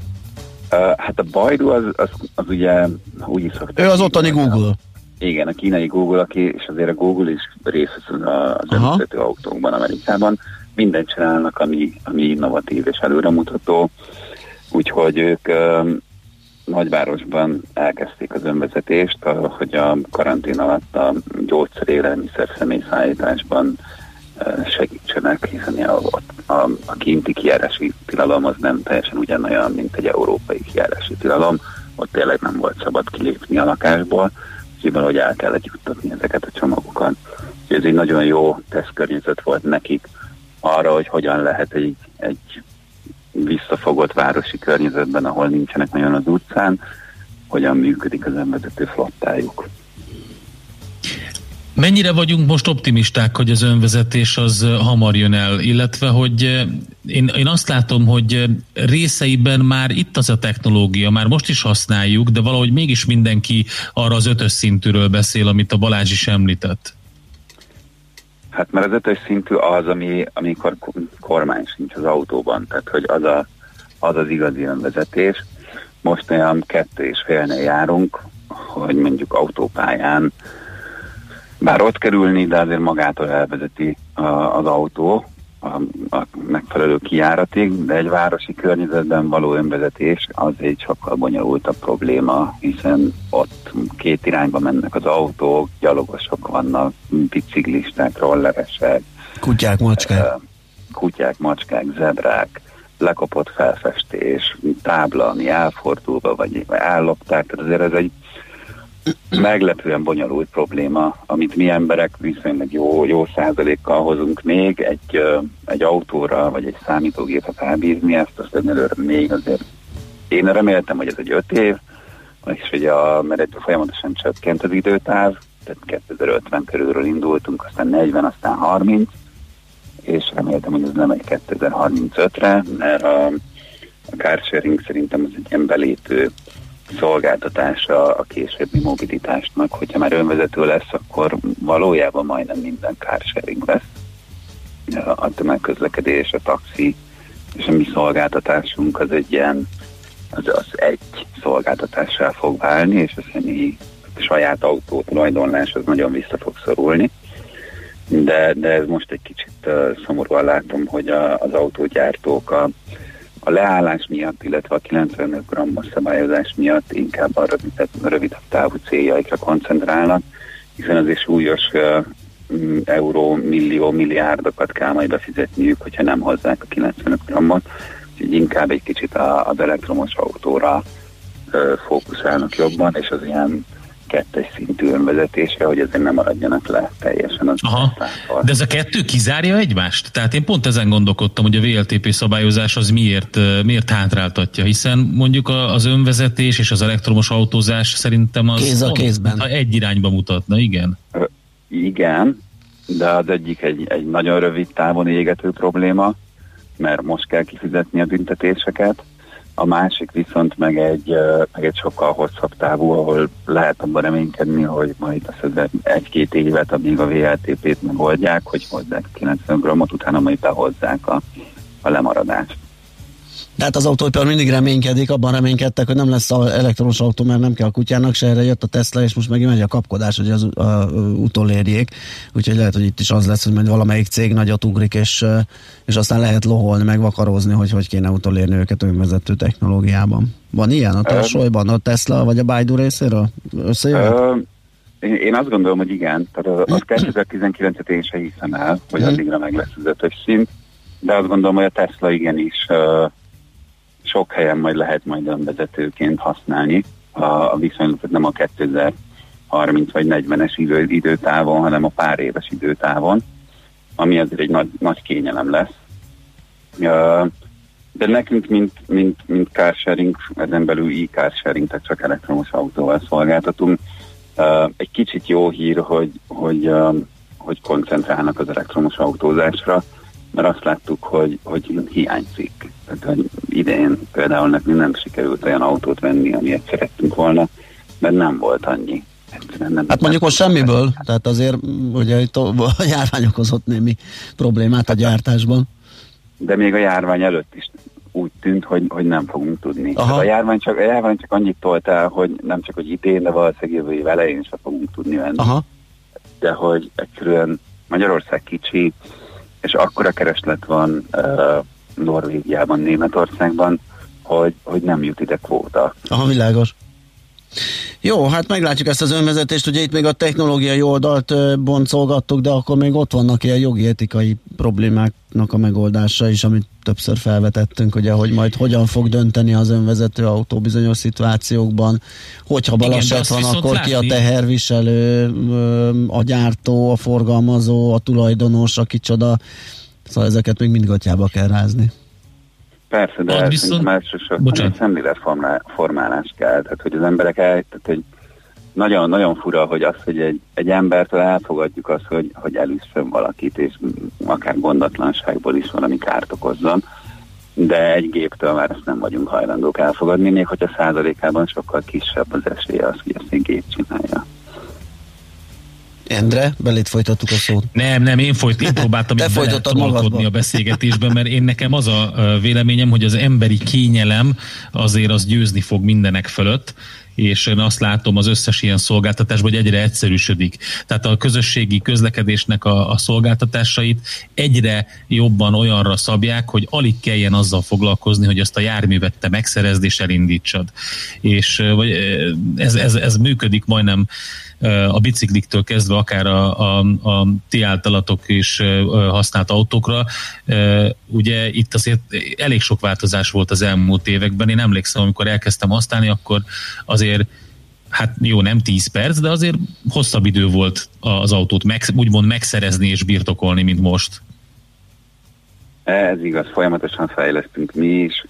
Hát a Baidu az, az, az ugye úgy is szokták. Ő az ottani Google. Igen, a kínai Google, aki, és azért a Google is részt vesz az önvezető autókban Amerikában. Mindent csinálnak, ami, ami innovatív és előremutató. Úgyhogy ők nagyvárosban elkezdték az önvezetést, hogy a karantén alatt a gyógyszer, élelmiszer, személyszállításban segítsenek, hiszen a, a, a, a kinti kijárási tilalom az nem teljesen ugyanolyan, mint egy európai kijárási tilalom. Ott tényleg nem volt szabad kilépni a lakásból, úgyhogy valahogy el kellett juttatni ezeket a csomagokat. Ez egy nagyon jó tesztkörnyezet volt nekik arra, hogy hogyan lehet egy, egy visszafogott városi környezetben, ahol nincsenek nagyon az utcán, hogyan működik az önvezető flottájuk. Mennyire vagyunk most optimisták, hogy az önvezetés az hamar jön el, illetve hogy ö, én, én azt látom, hogy részeiben már itt az a technológia, már most is használjuk, de valahogy mégis mindenki arra az ötös szintűről beszél, amit a Balázs is említett. Hát mert az ötös szintű az, ami, amikor ko- kormány sincs az autóban, tehát hogy az, a, az az igazi önvezetés. Most olyan kettő és félnél járunk, hogy mondjuk autópályán bár ott kerülni, de azért magától elvezeti az autó a, a megfelelő kijáratig, de egy városi környezetben való önvezetés az egy sokkal bonyolultabb probléma, hiszen ott két irányba mennek az autók, gyalogosok vannak, biciklisták, rolleresek, Kutyák, macskák. kutyák, macskák, zebrák, lekopott felfestés, tábla, ami elfordulva, vagy ellopták, tehát azért ez egy meglepően bonyolult probléma, amit mi emberek viszonylag jó, jó százalékkal hozunk még egy, egy autóra, vagy egy számítógépre felbízni, ezt azt egyelőre még azért én reméltem, hogy ez egy öt év, és ugye a, mert egy folyamatosan csökkent az időtáv, tehát 2050 körülről indultunk, aztán 40, aztán 30, és reméltem, hogy ez nem egy 2035-re, mert a, a carsharing szerintem ez egy ilyen belépő szolgáltatása a későbbi mobilitásnak, hogyha már önvezető lesz, akkor valójában majdnem minden carsharing lesz. A tömegközlekedés, a taxi és a mi szolgáltatásunk az egy ilyen, az, az egy szolgáltatással fog válni, és a személyi saját autó tulajdonlás az nagyon vissza fog szorulni. De, de ez most egy kicsit uh, szomorúan látom, hogy a, az autógyártók a, a leállás miatt, illetve a 95 grammos szabályozás miatt inkább a rövidebb, rövidebb távú céljaikra koncentrálnak, hiszen azért súlyos uh, euró, millió, milliárdokat kell majd befizetniük, hogyha nem hozzák a 95 grammot, úgyhogy inkább egy kicsit a, az elektromos autóra uh, fókuszálnak jobban, és az ilyen kettes szintű önvezetésre, hogy azért nem maradjanak le teljesen az Aha. De ez a kettő kizárja egymást? Tehát én pont ezen gondolkodtam, hogy a VLTP szabályozás az miért, ö, miért hátráltatja, hiszen mondjuk az önvezetés és az elektromos autózás szerintem az Kéz a kézben. egy irányba mutatna, igen. Igen, de az egyik egy, egy nagyon rövid távon égető probléma, mert most kell kifizetni a büntetéseket, a másik viszont meg egy, meg egy sokkal hosszabb távú, ahol lehet abban reménykedni, hogy majd az ez egy-két évet, amíg a VLTP-t megoldják, hogy hozzák a 90 grammot, utána majd behozzák a, a lemaradást. De hát az autóipar mindig reménykedik, abban reménykedtek, hogy nem lesz elektromos autó, mert nem kell a kutyának se, erre jött a Tesla, és most megint megy a kapkodás, hogy az a, a, utolérjék. Úgyhogy lehet, hogy itt is az lesz, hogy majd valamelyik cég nagyot ugrik, és, és aztán lehet loholni, meg vakarózni, hogy hogy kéne utolérni őket önvezető technológiában. Van ilyen a tarsolyban, a Tesla vagy a Baidu részéről? Összejön? Ö, én azt gondolom, hogy igen. Tehát az 2019-et én se hiszem el, hogy Mhm. addigra meg lesz az ötös szint, de azt gondolom, hogy a Tesla igenis sok helyen majd lehet majd önvezetőként használni. A, a viszonylatot nem a 2030 vagy 40-es idő, időtávon, hanem a pár éves időtávon, ami azért egy nagy, nagy kényelem lesz. De nekünk, mint, mint, mint carsharing, ezen belül e-carsharing, tehát csak elektromos autóval szolgáltatunk, egy kicsit jó hír, hogy, hogy, hogy koncentrálnak az elektromos autózásra, mert azt láttuk, hogy, hogy hiányzik. Tehát, hogy idén például nekünk nem sikerült olyan autót venni, amilyet szerettünk volna, mert nem volt annyi. Egyszerűen nem, Hát mondjuk most semmiből, tehát azért ugye itt a járvány okozott némi problémát a gyártásban. de még a járvány előtt is úgy tűnt, hogy, hogy nem fogunk tudni. Aha. A járvány, csak, a járvány csak annyit tolt el, hogy nem csak hogy idén, de valószínűleg jövő év elején sem fogunk tudni venni. Aha. De hogy egyszerűen Magyarország kicsi, és akkora kereslet van uh, Norvégiában, Németországban, hogy, hogy nem jut ide kvóta. Aha, világos. Jó, hát meglátjuk ezt az önvezetést, ugye itt még a technológiai oldalt boncolgattuk, de akkor még ott vannak ilyen jogi etikai problémáknak a megoldása is, amit többször felvetettünk, ugye, hogy majd hogyan fog dönteni az önvezető autó bizonyos szituációkban, hogyha baleset van, akkor ki a teherviselő, a gyártó, a forgalmazó, a tulajdonos, a kicsoda, szóval ezeket még mind gatyába kell rázni. Persze, de ez viszont- elsősorban szemléletformálás kell, tehát hogy az emberek el, tehát hogy nagyon, nagyon fura, hogy az, hogy egy, egy embertől elfogadjuk azt, hogy, hogy elüsszön valakit, és akár gondatlanságból is valami kárt okozzon, de egy géptől már ezt nem vagyunk hajlandók elfogadni, még hogyha százalékában sokkal kisebb az esélye az, hogy ezt egy gép csinálja. Endre, belét folytattuk a szót. Nem, nem, én, folyt, én próbáltam Te magadba. a beszélgetésben, mert én nekem az a véleményem, hogy az emberi kényelem azért az győzni fog mindenek fölött, és én azt látom az összes ilyen szolgáltatásban, hogy egyre egyszerűsödik. Tehát a közösségi közlekedésnek a, a szolgáltatásait egyre jobban olyanra szabják, hogy alig kelljen azzal foglalkozni, hogy azt a járművet te megszerezd és elindítsad. És vagy, ez, ez, ez működik majdnem a bicikliktől kezdve akár a, a, a ti általatok is használt autókra. Ugye itt azért elég sok változás volt az elmúlt években. Én emlékszem, amikor elkezdtem használni, akkor azért hát jó, nem 10 perc, de azért hosszabb idő volt az autót meg, úgymond megszerezni és birtokolni, mint most. Ez igaz, folyamatosan fejlesztünk mi is,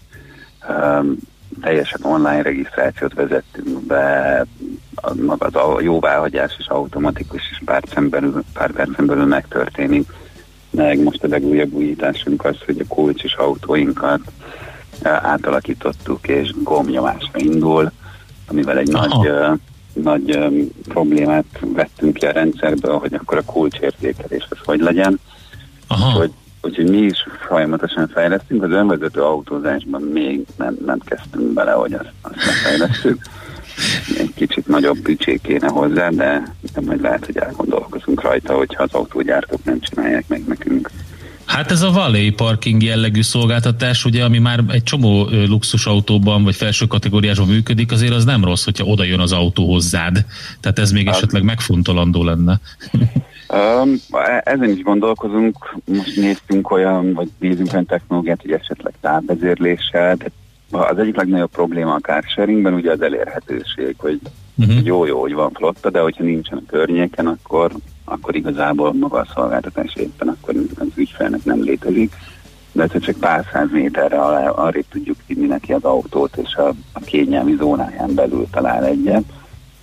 teljesen online regisztrációt vezettünk be, a, maga az a jóváhagyás is automatikus, és pár percen belül, pár percen belül megtörténik. Meg most a legújabb újításunk az, hogy a kulcs és autóinkat eh, átalakítottuk, és gombnyomásra indul, amivel egy Aha. nagy, eh, nagy eh, problémát vettünk ki a rendszerből, hogy akkor a kulcsértékelés az hogy legyen. Aha. Úgyhogy, úgyhogy mi is folyamatosan fejlesztünk, az önvezető autózásban még nem, nem kezdtünk bele, hogy azt, azt lefejlesztük. Egy kicsit nagyobb büdzsé kéne hozzá, de, de majd lehet, hogy elgondolkozunk rajta, hogyha az autógyártók nem csinálják meg nekünk. Hát ez a Valley Parking jellegű szolgáltatás, ugye, ami már egy csomó luxusautóban vagy felső kategóriásban működik, azért az nem rossz, hogyha oda jön az autó hozzád. Tehát ez még Hát- esetleg megfontolandó lenne. Um, ezen is gondolkozunk, most néztünk olyan, vagy nézünk olyan technológiát, hogy esetleg távvezérléssel, de az egyik legnagyobb probléma a carsharingben ugye az elérhetőség, hogy Uh-huh. jó-jó, hogy van flotta, de hogyha nincsen a környéken, akkor, akkor igazából maga a szolgáltatás éppen akkor az ügyfelnek nem létezik. De ha csak pár száz méterre alá, arrébb tudjuk vinni neki az autót, és a, a kényelmi zónáján belül talál egyet,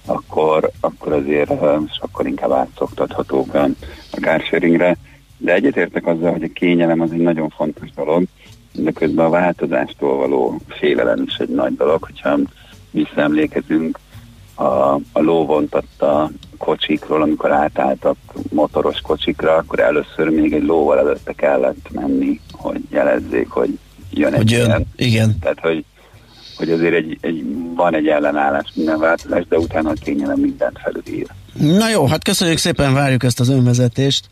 akkor, akkor azért uh, sokkal inkább átszoktathatók a, carsharingre. De egyetértek azzal, hogy a kényelem az egy nagyon fontos dolog, de közben a változástól való félelem is egy nagy dolog, hogyha visszaemlékezünk a, a lóvontatta kocsikról, amikor átálltak motoros kocsikra, akkor először még egy lóval előtte kellett menni, hogy jelezzék, hogy jön egy Hogy jön, ilyen. igen. Tehát, hogy, hogy azért egy, egy, van egy ellenállás minden változás, de utána a kényelem mindent felülír. Na jó, hát köszönjük szépen, várjuk ezt az önvezetést.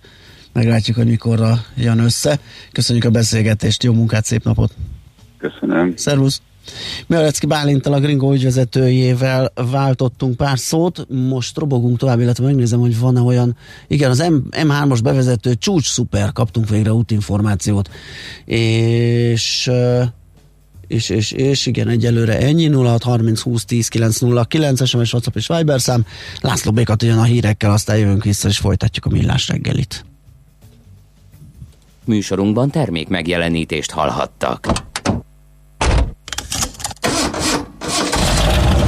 Meglátjuk, hogy mikorra jön össze. Köszönjük a beszélgetést, jó munkát, szép napot! Köszönöm. Szervusz! Mielecki Bálintal, a Gringo ügyvezetőjével váltottunk pár szót, most robogunk tovább, illetve megnézem, hogy van-e olyan, igen, az M- M3-os bevezető csúcs szuper, kaptunk végre útinformációt, és és, és, és igen, egyelőre ennyi 06 30 20 10 909 SMS, WhatsApp és Viber szám. László Békat jön a hírekkel, aztán jövünk vissza és folytatjuk a millás reggelit. Műsorunkban termék megjelenítést hallhattak.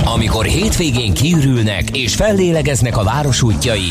Amikor hétvégén kiürülnek és fellélegeznek a város útjai,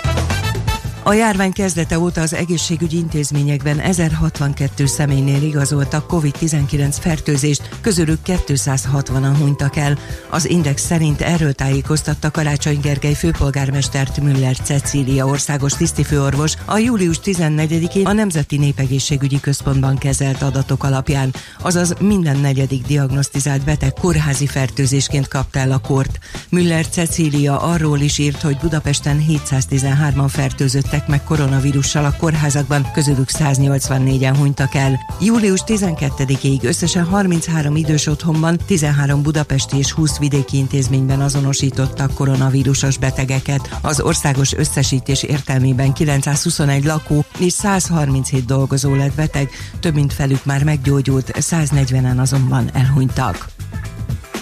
A járvány kezdete óta az egészségügyi intézményekben 1062 személynél igazoltak COVID-19 fertőzést, közülük 260-an hunytak el. Az Index szerint erről tájékoztatta Karácsony Gergely főpolgármestert Müller Cecília országos tisztifőorvos a július 14-én a Nemzeti Népegészségügyi Központban kezelt adatok alapján, azaz minden negyedik diagnosztizált beteg kórházi fertőzésként kapta el a kort. Müller Cecília arról is írt, hogy Budapesten 713-an fertőzött fertőzöttek meg koronavírussal a kórházakban, közülük 184-en hunytak el. Július 12-ig összesen 33 idős otthonban, 13 budapesti és 20 vidéki intézményben azonosítottak koronavírusos betegeket. Az országos összesítés értelmében 921 lakó és 137 dolgozó lett beteg, több mint felük már meggyógyult, 140-en azonban elhunytak.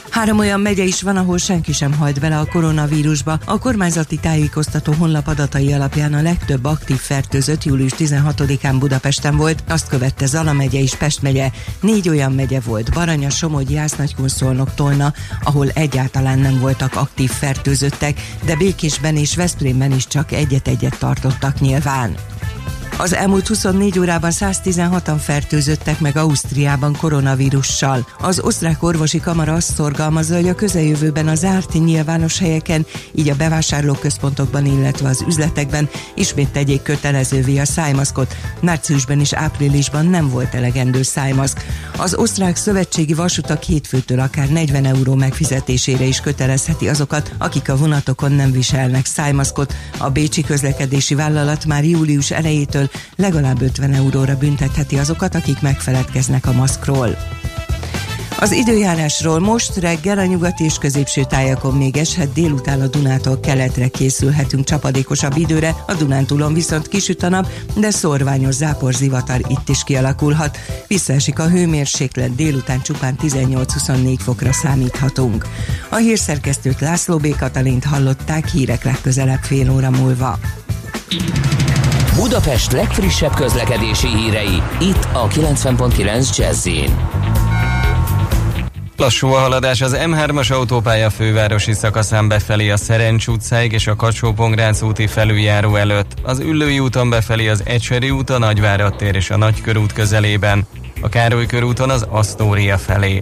Három olyan megye is van, ahol senki sem hajt bele a koronavírusba. A kormányzati tájékoztató honlap adatai alapján a legtöbb aktív fertőzött július 16-án Budapesten volt, azt követte Zala megye és Pest megye. Négy olyan megye volt, Baranya, Somogy, Jász-Nagykunszolnok, Tolna, ahol egyáltalán nem voltak aktív fertőzöttek, de Békésben és Veszprémben is csak egyet-egyet tartottak nyilván. Az elmúlt 24 órában 116-an fertőzöttek meg Ausztriában koronavírussal. Az osztrák orvosi kamara azt szorgalmazza, hogy a közeljövőben a zárt nyilvános helyeken, így a bevásárlóközpontokban, illetve az üzletekben ismét tegyék kötelezővé a szájmaszkot. Márciusban és áprilisban nem volt elegendő szájmaszk. Az osztrák szövetségi vasutak hétfőtől akár 40 euró megfizetésére is kötelezheti azokat, akik a vonatokon nem viselnek szájmaszkot. A Bécsi közlekedési vállalat már július elejétől legalább 50 euróra büntetheti azokat, akik megfeledkeznek a maszkról. Az időjárásról most reggel a nyugati és középső tájakon még eshet, délután a Dunától keletre készülhetünk csapadékosabb időre, a Dunántúlon viszont kisüt a nap, de szorványos záporzivatar itt is kialakulhat. Visszaesik a hőmérséklet, délután csupán 18-24 fokra számíthatunk. A hírszerkesztőt László B. Katalint hallották hírek legközelebb fél óra múlva. Budapest legfrissebb közlekedési hírei, itt a 90.9 Jazzin. Lassú a haladás az M3-as autópálya fővárosi szakaszán befelé a Szerencs utcáig és a kacsó úti felüljáró előtt, az Üllői úton befelé az Ecseri út, a Nagyvárad és a Nagykörút közelében, a Károly körúton az Asztória felé.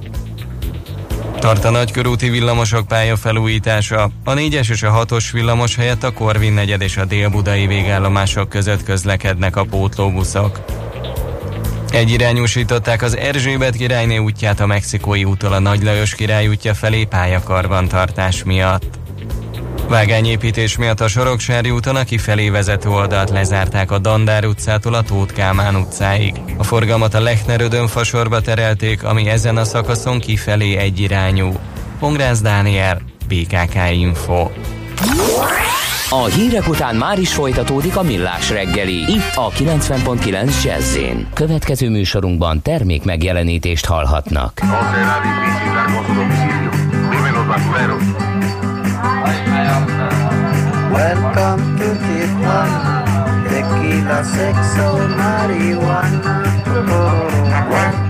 Tart a nagykörúti villamosok pályafelújítása. A 4-es és a 6-os villamos helyett a Korvin negyed és a délbudai végállomások között közlekednek a pótlóbuszok. Egyirányúsították az Erzsébet királyné útját a Mexikói úttól a Nagy Lajos király útja felé pályakarbantartás miatt. Vágányépítés miatt a Soroksári úton a kifelé vezető oldalt lezárták a Dandár utcától a Tóth Kálmán utcáig. A forgalmat a Lechner fasorba terelték, ami ezen a szakaszon kifelé egyirányú. Pongrász Dániel, BKK Info. A hírek után már is folytatódik a millás reggeli, itt a 90.9 jazz Következő műsorunkban termék megjelenítést hallhatnak. No Welcome to Tijuana, tequila, sexo, marijuana. Oh,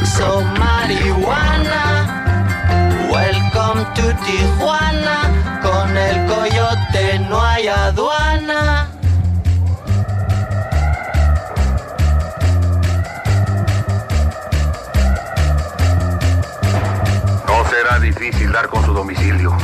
sexo, marihuana. Welcome to Tijuana. Con el coyote no hay aduana. No será difícil dar con su domicilio.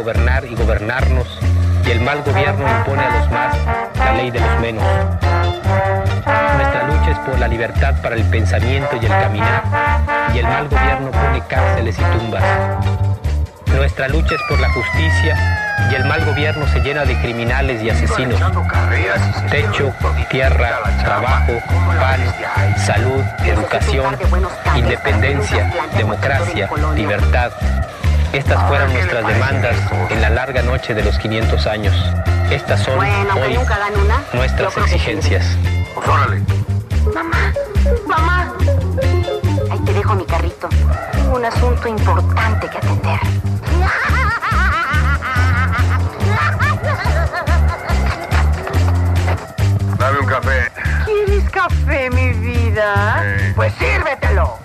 Gobernar y gobernarnos, y el mal gobierno impone a los más la ley de los menos. Nuestra lucha es por la libertad para el pensamiento y el caminar, y el mal gobierno pone cárceles y tumbas. Nuestra lucha es por la justicia, y el mal gobierno se llena de criminales y asesinos. Techo, tierra, trabajo, pan, salud, educación, independencia, democracia, libertad. Estas fueron nuestras demandas en la larga noche de los 500 años. Estas son hoy nuestras exigencias. Mamá, mamá. Ahí te dejo mi carrito. Tengo un asunto importante que atender. Dame un café. ¿Quieres café, mi vida? Pues sírvetelo.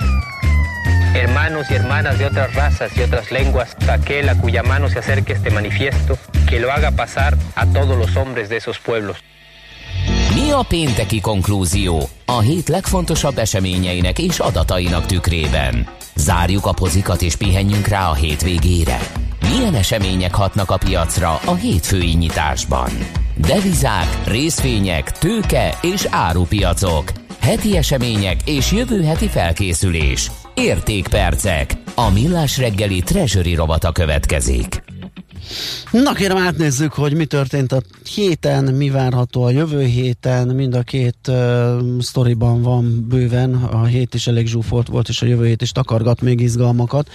Hermanos y hermanas de otras razas y otras lenguas, aquel a cuya mano se acerque este manifiesto, que lo haga pasar a todos los hombres de esos pueblos. Mi a pénteki konklúzió a hét legfontosabb eseményeinek és adatainak tükrében? Zárjuk a pozikat és pihenjünk rá a hétvégére. Milyen események hatnak a piacra a hétfői nyitásban? Devizák, részvények, tőke és árupiacok. Heti események és jövő heti felkészülés. Értékpercek. A millás reggeli treasury rovata következik. Na kérem átnézzük, hogy mi történt a héten, mi várható a jövő héten, mind a két uh, sztoriban van bőven, a hét is elég zsúfolt volt, és a jövő hét is takargat még izgalmakat.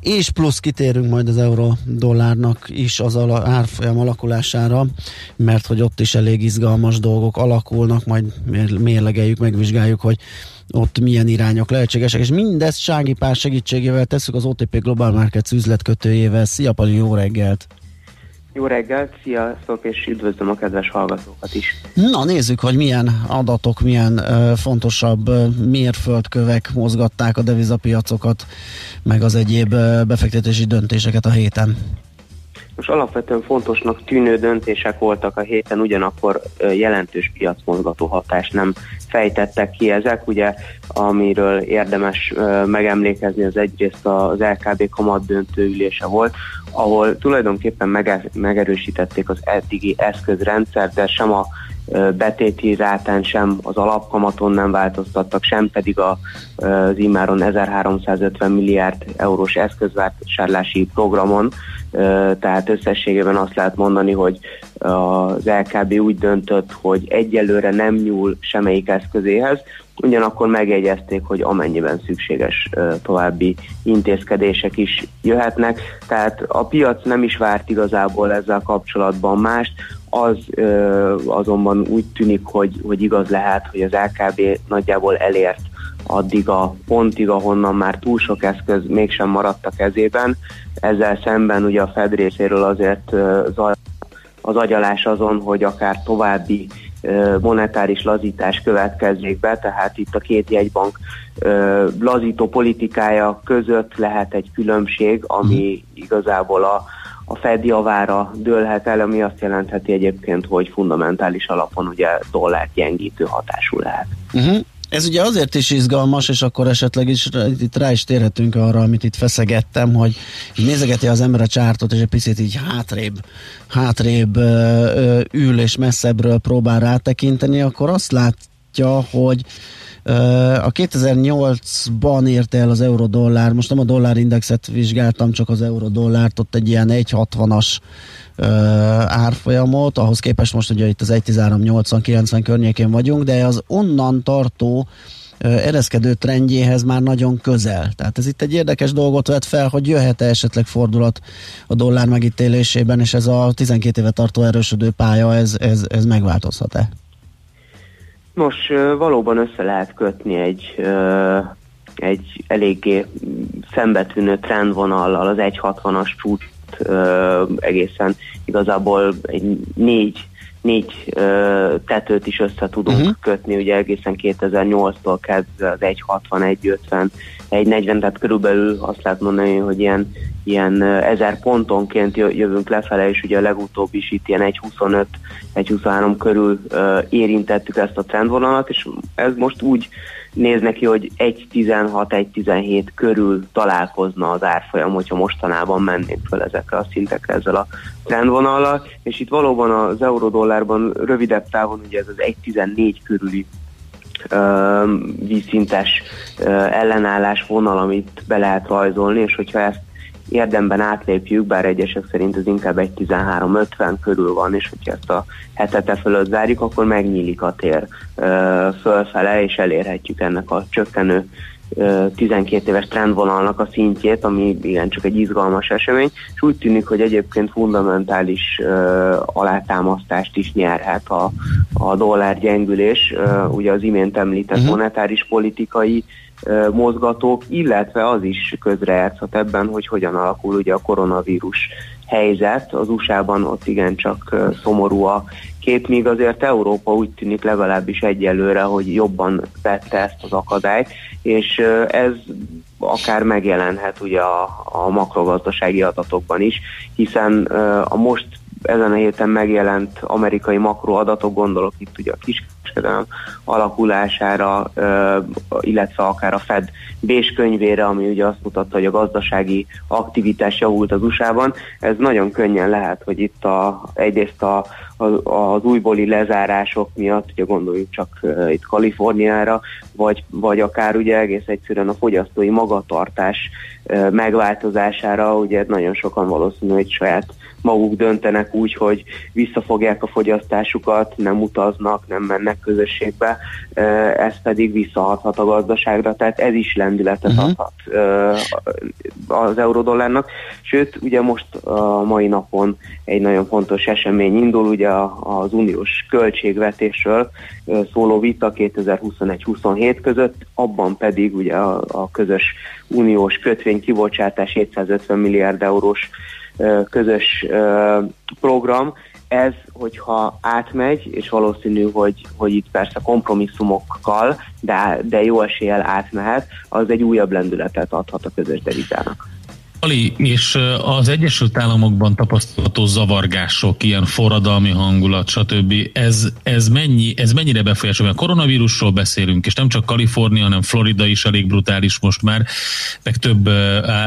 És plusz kitérünk majd az euró-dollárnak is az ala, árfolyam alakulására, mert hogy ott is elég izgalmas dolgok alakulnak, majd mérlegeljük, megvizsgáljuk, hogy ott milyen irányok lehetségesek, és mindezt Sági Pár segítségével tesszük az OTP Global Markets üzletkötőjével. Szia Pali, jó reggelt! Jó reggelt, sziasztok, és üdvözlöm a kedves hallgatókat is. Na nézzük, hogy milyen adatok, milyen uh, fontosabb uh, mérföldkövek mozgatták a devizapiacokat, meg az egyéb uh, befektetési döntéseket a héten. Most alapvetően fontosnak tűnő döntések voltak a héten, ugyanakkor jelentős piacmozgató hatást nem fejtettek ki ezek. Ugye, amiről érdemes megemlékezni, az egyrészt az LKB kamat döntő ülése volt, ahol tulajdonképpen mege- megerősítették az eddigi eszközrendszer, de sem a betéti rátán, sem az alapkamaton nem változtattak, sem pedig a, az immáron 1350 milliárd eurós eszközvásárlási programon, tehát összességében azt lehet mondani, hogy az LKB úgy döntött, hogy egyelőre nem nyúl semmelyik eszközéhez, ugyanakkor megjegyezték, hogy amennyiben szükséges további intézkedések is jöhetnek, tehát a piac nem is várt igazából ezzel kapcsolatban mást, az azonban úgy tűnik, hogy, hogy igaz lehet, hogy az LKB nagyjából elért addig a pontig, ahonnan már túl sok eszköz mégsem maradt a kezében. Ezzel szemben ugye a Fed részéről azért az agyalás azon, hogy akár további monetáris lazítás következzék be, tehát itt a két jegybank lazító politikája között lehet egy különbség, ami igazából a, a Fed javára dőlhet el, ami azt jelentheti egyébként, hogy fundamentális alapon ugye dollárt gyengítő hatású lehet. Uh-huh. Ez ugye azért is izgalmas, és akkor esetleg is itt rá is térhetünk arra, amit itt feszegettem, hogy nézegeti az ember a csártot, és egy picit így hátrébb, hátrébb ül, és messzebbről próbál rátekinteni, akkor azt látja, hogy a 2008-ban érte el az euró-dollár, most nem a dollárindexet vizsgáltam, csak az euró-dollárt, ott egy ilyen 1,60-as ö, árfolyamot, ahhoz képest most ugye itt az 1,1380-90 környékén vagyunk, de az onnan tartó ereszkedő trendjéhez már nagyon közel. Tehát ez itt egy érdekes dolgot vet fel, hogy jöhet-e esetleg fordulat a dollár megítélésében, és ez a 12 éve tartó erősödő pálya, ez, ez, ez megváltozhat-e? Nos, valóban össze lehet kötni egy, egy eléggé szembetűnő trendvonallal az 1.60-as csúcs egészen igazából egy négy, négy ö, tetőt is össze tudunk uh-huh. kötni, ugye egészen 2008-tól kezdve az 1.60, 1.50, 1.40, tehát körülbelül azt lehet mondani, hogy ilyen, ilyen ezer pontonként jö- jövünk lefele, és ugye a legutóbb is itt ilyen 1.25, 1.23 körül érintettük ezt a trendvonalat, és ez most úgy néz neki, hogy 1.16-1.17 körül találkozna az árfolyam, hogyha mostanában mennénk fel ezekre a szintekre ezzel a trendvonallal, és itt valóban az eurodollárban rövidebb távon ugye ez az 1.14 körüli vízszintes ellenállás vonal, amit be lehet rajzolni, és hogyha ezt érdemben átlépjük, bár egyesek szerint ez inkább egy 13-50 körül van, és hogyha ezt a hetete fölött zárjuk, akkor megnyílik a tér fölfele, és elérhetjük ennek a csökkenő ö, 12 éves trendvonalnak a szintjét, ami igen csak egy izgalmas esemény, és úgy tűnik, hogy egyébként fundamentális ö, alátámasztást is nyerhet a, a dollár gyengülés, ö, ugye az imént említett uh-huh. monetáris politikai ö, mozgatók, illetve az is közrejátszhat ebben, hogy hogyan alakul ugye a koronavírus helyzet. Az USA-ban ott igencsak szomorú a kép, míg azért Európa úgy tűnik legalábbis egyelőre, hogy jobban vette ezt az akadályt, és ez akár megjelenhet ugye a, a makrogazdasági adatokban is, hiszen a most ezen a héten megjelent amerikai makroadatok, gondolok itt ugye a kiskereskedelem alakulására, illetve akár a Fed Bés könyvére, ami ugye azt mutatta, hogy a gazdasági aktivitás javult az USA-ban. Ez nagyon könnyen lehet, hogy itt a, egyrészt a, az újbóli lezárások miatt, ugye gondoljuk csak itt Kaliforniára, vagy, vagy akár ugye egész egyszerűen a fogyasztói magatartás megváltozására, ugye nagyon sokan valószínű, hogy saját maguk döntenek úgy, hogy visszafogják a fogyasztásukat, nem utaznak, nem mennek közösségbe, ez pedig visszahathat a gazdaságra, tehát ez is lendületet uh-huh. adhat az eurodollárnak. Sőt, ugye most a mai napon egy nagyon fontos esemény indul, ugye az uniós költségvetésről szóló vita 2021-27 között, abban pedig ugye a, a közös uniós kötvény kibocsátás 750 milliárd eurós közös program. Ez, hogyha átmegy, és valószínű, hogy, hogy itt persze kompromisszumokkal, de, de jó eséllyel átmehet, az egy újabb lendületet adhat a közös devizának. Ali, és az Egyesült Államokban tapasztalható zavargások, ilyen forradalmi hangulat, stb. Ez, ez, mennyi, ez mennyire befolyásolja? A koronavírusról beszélünk, és nem csak Kalifornia, hanem Florida is elég brutális most már, meg több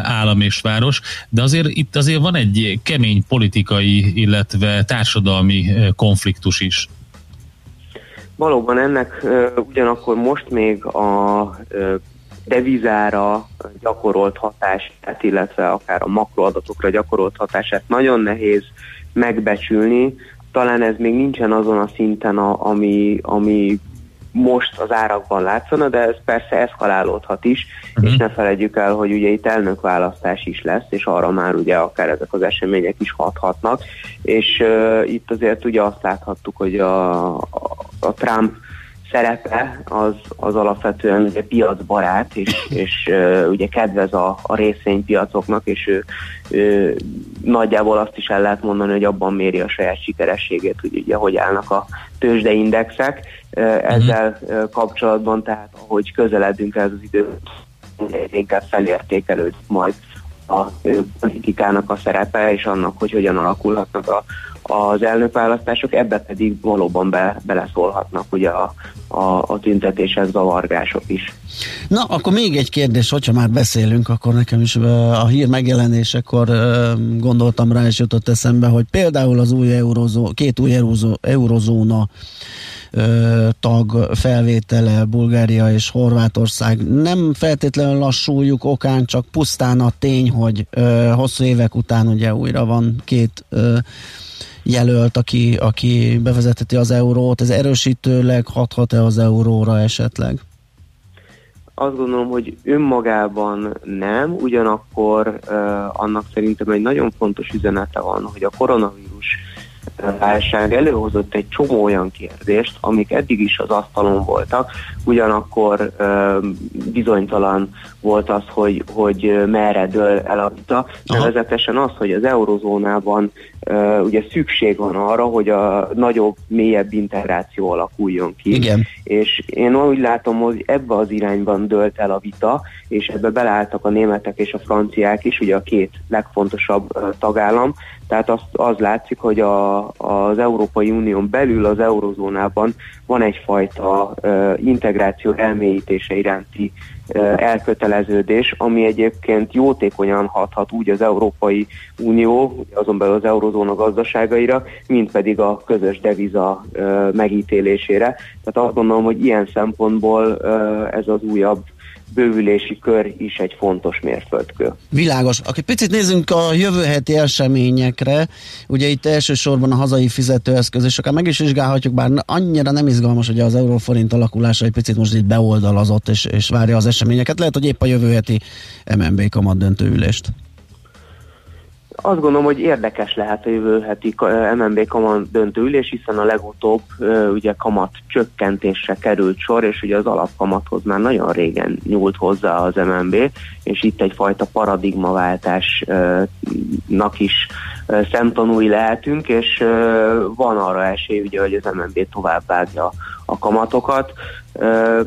állam és város, de azért itt azért van egy kemény politikai, illetve társadalmi konfliktus is. Valóban ennek ugyanakkor most még a devizára gyakorolt hatását, illetve akár a makroadatokra gyakorolt hatását nagyon nehéz megbecsülni. Talán ez még nincsen azon a szinten, a, ami, ami most az árakban látszana, de ez persze eszkalálódhat is, uh-huh. és ne felejtjük el, hogy ugye itt elnökválasztás is lesz, és arra már ugye akár ezek az események is hathatnak, és uh, itt azért ugye azt láthattuk, hogy a, a, a Trump szerepe az, az alapvetően ugye piacbarát, és, és uh, ugye kedvez a, a részvénypiacoknak, és ő, ő nagyjából azt is el lehet mondani, hogy abban méri a saját sikerességét, hogy ugye hogy állnak a tőzsdeindexek. Uh, ezzel uh, kapcsolatban, tehát ahogy közeledünk ez az idő, inkább felértékelődik majd a politikának a szerepe, és annak, hogy hogyan alakulhatnak a, az elnökválasztások, ebbe pedig valóban be, beleszólhatnak ugye a, a, a tüntetéshez zavargások is. Na, akkor még egy kérdés, hogyha már beszélünk, akkor nekem is a hír megjelenésekor gondoltam rá, és jutott eszembe, hogy például az új eurozó, két új eurozó, eurozóna tag felvétele, Bulgária és Horvátország. Nem feltétlenül lassuljuk okán, csak pusztán a tény, hogy hosszú évek után ugye újra van két jelölt, aki, aki bevezeteti az eurót, ez erősítőleg hathat-e az euróra esetleg? Azt gondolom, hogy önmagában nem, ugyanakkor uh, annak szerintem egy nagyon fontos üzenete van, hogy a koronavírus válság előhozott egy csomó olyan kérdést, amik eddig is az asztalon voltak, ugyanakkor bizonytalan volt az, hogy, hogy merre dől el a vita. Nevezetesen az, hogy az eurozónában ugye szükség van arra, hogy a nagyobb, mélyebb integráció alakuljon ki. Igen. És én úgy látom, hogy ebbe az irányban dölt el a vita, és ebbe beleálltak a németek és a franciák is, ugye a két legfontosabb tagállam, tehát az, az látszik, hogy a, az Európai Unión belül az eurozónában van egyfajta integráció elmélyítése iránti elköteleződés, ami egyébként jótékonyan hathat úgy az Európai Unió, azon belül az eurozóna gazdaságaira, mint pedig a közös deviza megítélésére. Tehát azt gondolom, hogy ilyen szempontból ez az újabb bővülési kör is egy fontos mérföldkő. Világos. Akkor picit nézzünk a jövő heti eseményekre. Ugye itt elsősorban a hazai fizetőeszköz, és akár meg is vizsgálhatjuk, bár annyira nem izgalmas, hogy az euróforint alakulása egy picit most itt beoldalazott, és, és várja az eseményeket. Lehet, hogy épp a jövő heti MNB kamat döntőülést. Azt gondolom, hogy érdekes lehet a jövő heti MNB kamat döntőülés, hiszen a legutóbb ugye kamat csökkentésre került sor, és ugye az alapkamathoz már nagyon régen nyúlt hozzá az MNB, és itt egyfajta paradigmaváltásnak is szemtanúi lehetünk, és van arra esély, ugye, hogy az MNB tovább vágja a kamatokat.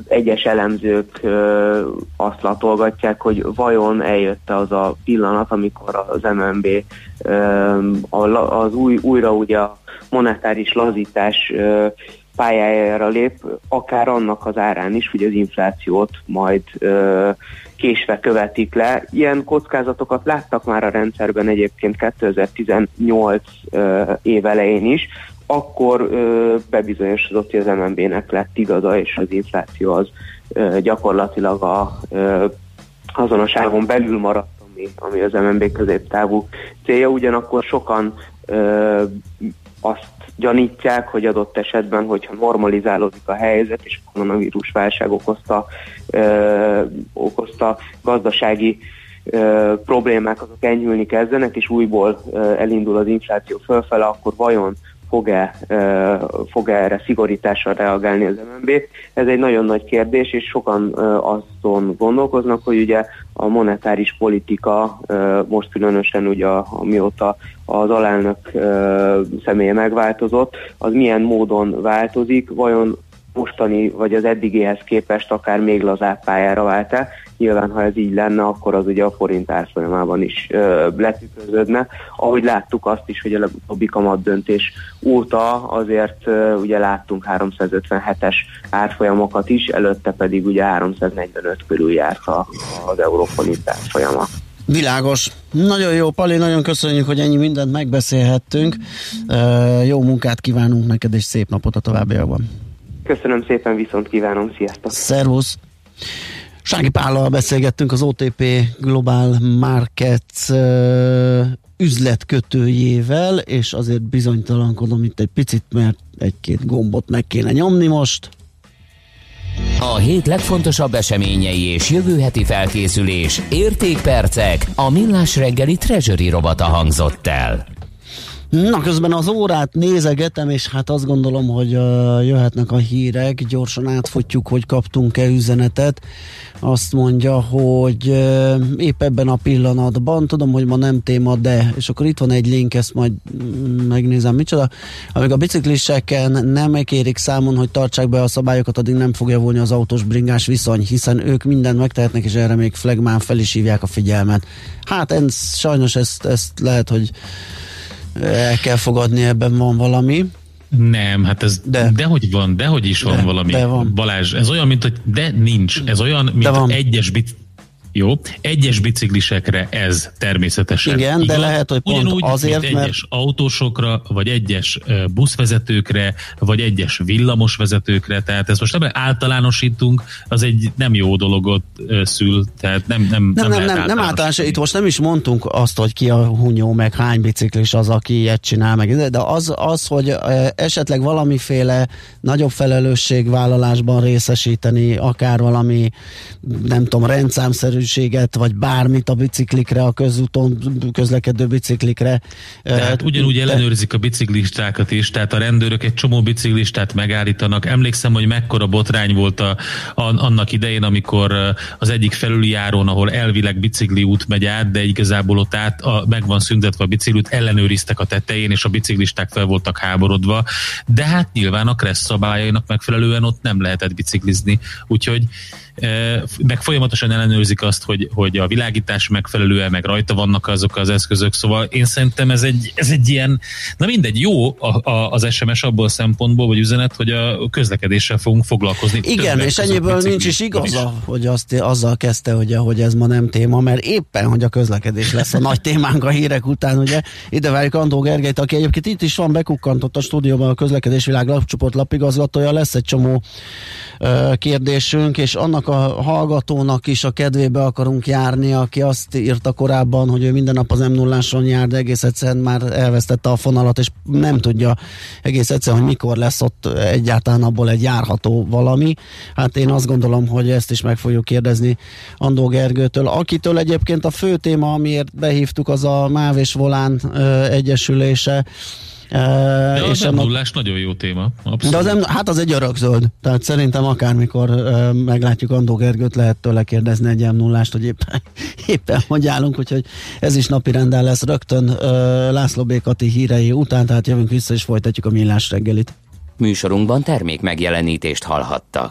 Egyes elemzők azt latolgatják, hogy vajon eljött az a pillanat, amikor az MNB az új, újra ugye a monetáris lazítás pályájára lép, akár annak az árán is, hogy az inflációt majd ö, késve követik le. Ilyen kockázatokat láttak már a rendszerben egyébként 2018 ö, év elején is, akkor ö, bebizonyosodott, hogy az MNB-nek lett igaza, és az infláció az ö, gyakorlatilag a ö, azonosságon belül maradt, ami, ami az MNB középtávú célja. Ugyanakkor sokan ö, azt gyanítják, hogy adott esetben, hogyha normalizálódik a helyzet, és a koronavírus válság okozta, ö, okozta gazdasági ö, problémák, azok enyhülni kezdenek, és újból ö, elindul az infláció fölfele, akkor vajon fog-e, fog-e erre szigorítással reagálni az MNB. Ez egy nagyon nagy kérdés, és sokan azon gondolkoznak, hogy ugye a monetáris politika most különösen ugye amióta az alelnök személye megváltozott, az milyen módon változik, vajon mostani vagy az eddigihez képest akár még lazább pályára vált-e. Nyilván, ha ez így lenne, akkor az ugye a forint árfolyamában is ö, letükröződne. Ahogy láttuk azt is, hogy a legutóbbi kamat döntés óta azért ö, ugye láttunk 357-es árfolyamokat is, előtte pedig ugye 345 körül járt a, az euróforint árfolyama. Világos. Nagyon jó, Pali, nagyon köszönjük, hogy ennyi mindent megbeszélhettünk. Uh, jó munkát kívánunk neked, és szép napot a továbbiakban. Köszönöm szépen, viszont kívánom, sziasztok! Szervusz! Sági Pállal beszélgettünk az OTP Global Markets üzletkötőjével, és azért bizonytalankodom itt egy picit, mert egy-két gombot meg kéne nyomni most. A hét legfontosabb eseményei és jövő heti felkészülés, értékpercek, a millás reggeli treasury robata hangzott el. Na, közben az órát nézegetem, és hát azt gondolom, hogy uh, jöhetnek a hírek, gyorsan átfutjuk, hogy kaptunk-e üzenetet. Azt mondja, hogy uh, épp ebben a pillanatban, tudom, hogy ma nem téma, de, és akkor itt van egy link, ezt majd mm, megnézem, micsoda. Amíg a bicikliseken nem kérik számon, hogy tartsák be a szabályokat, addig nem fog javulni az autós bringás viszony, hiszen ők mindent megtehetnek, és erre még flagmán fel is hívják a figyelmet. Hát ez, sajnos ezt, ezt lehet, hogy el kell fogadni, ebben van valami. Nem, hát ez de. dehogy van, dehogy is van De, valami. de van. Balázs, ez olyan, mint hogy de nincs. Ez olyan, mint van. egyes bit jó, egyes biciklisekre ez természetesen. Igen, de lehet, hogy pont Ugyanúgy, azért, mint mert- egyes autósokra, vagy egyes buszvezetőkre, vagy egyes villamosvezetőkre, tehát ezt most nem általánosítunk, az egy nem jó dologot szül, tehát nem nem Nem, nem, lehet nem, nem általános. Itt most nem is mondtunk azt, hogy ki a hunyó, meg hány biciklis az, aki ilyet csinál, meg, de az, az hogy esetleg valamiféle nagyobb felelősségvállalásban részesíteni, akár valami, nem tudom, rendszámszerűséget, vagy bármit a biciklikre, a közúton közlekedő biciklikre. eh, Tehát ugyanúgy ellenőrzik a biciklistákat is, tehát a rendőrök egy csomó biciklistát megállítanak. Emlékszem, hogy mekkora botrány volt a, a, annak idején, amikor az egyik felüljárón, ahol elvileg bicikli út megy át, de igazából ott át a, meg van szüntetve a biciklit, ellenőriztek a tetején, és a biciklisták fel voltak háborodva. De hát nyilván a kressz szabályainak megfelelően ott nem lehetett biciklizni. Úgyhogy meg folyamatosan ellenőrzik azt, hogy, hogy a világítás megfelelően, meg rajta vannak azok az eszközök, szóval én szerintem ez egy, ez egy ilyen, na mindegy, jó a, a, az SMS abból a szempontból, vagy üzenet, hogy a közlekedéssel fogunk foglalkozni. Igen, és ennyiből nincs is igaza, hogy azt, azzal kezdte, ugye, hogy ez ma nem téma, mert éppen, hogy a közlekedés lesz a nagy témánk a hírek után, ugye. Ide várjuk Andó Gergelyt, aki egyébként itt is van, bekukkantott a stúdióban a közlekedésvilág lapcsoport lapigazgatója, lesz egy csomó ö, kérdésünk, és annak a hallgatónak is a kedvébe akarunk járni, aki azt írta korábban, hogy ő minden nap az m 0 jár, de egész egyszerűen már elvesztette a fonalat, és nem tudja egész egyszerűen, hogy mikor lesz ott egyáltalán abból egy járható valami. Hát én azt gondolom, hogy ezt is meg fogjuk kérdezni Andó Gergőtől, akitől egyébként a fő téma, amiért behívtuk, az a MÁV és Volán ö, egyesülése. De az ennek- m nagyon jó téma. Abszolút. de az nem, hát az egy örökzöld. Tehát szerintem akármikor ö, meglátjuk Andó Gergőt, lehet tőle kérdezni egy m 0 hogy éppen, éppen hogy állunk, úgyhogy ez is napi renden lesz rögtön ö, László Békati hírei után, tehát jövünk vissza és folytatjuk a millás reggelit. Műsorunkban termék megjelenítést hallhattak.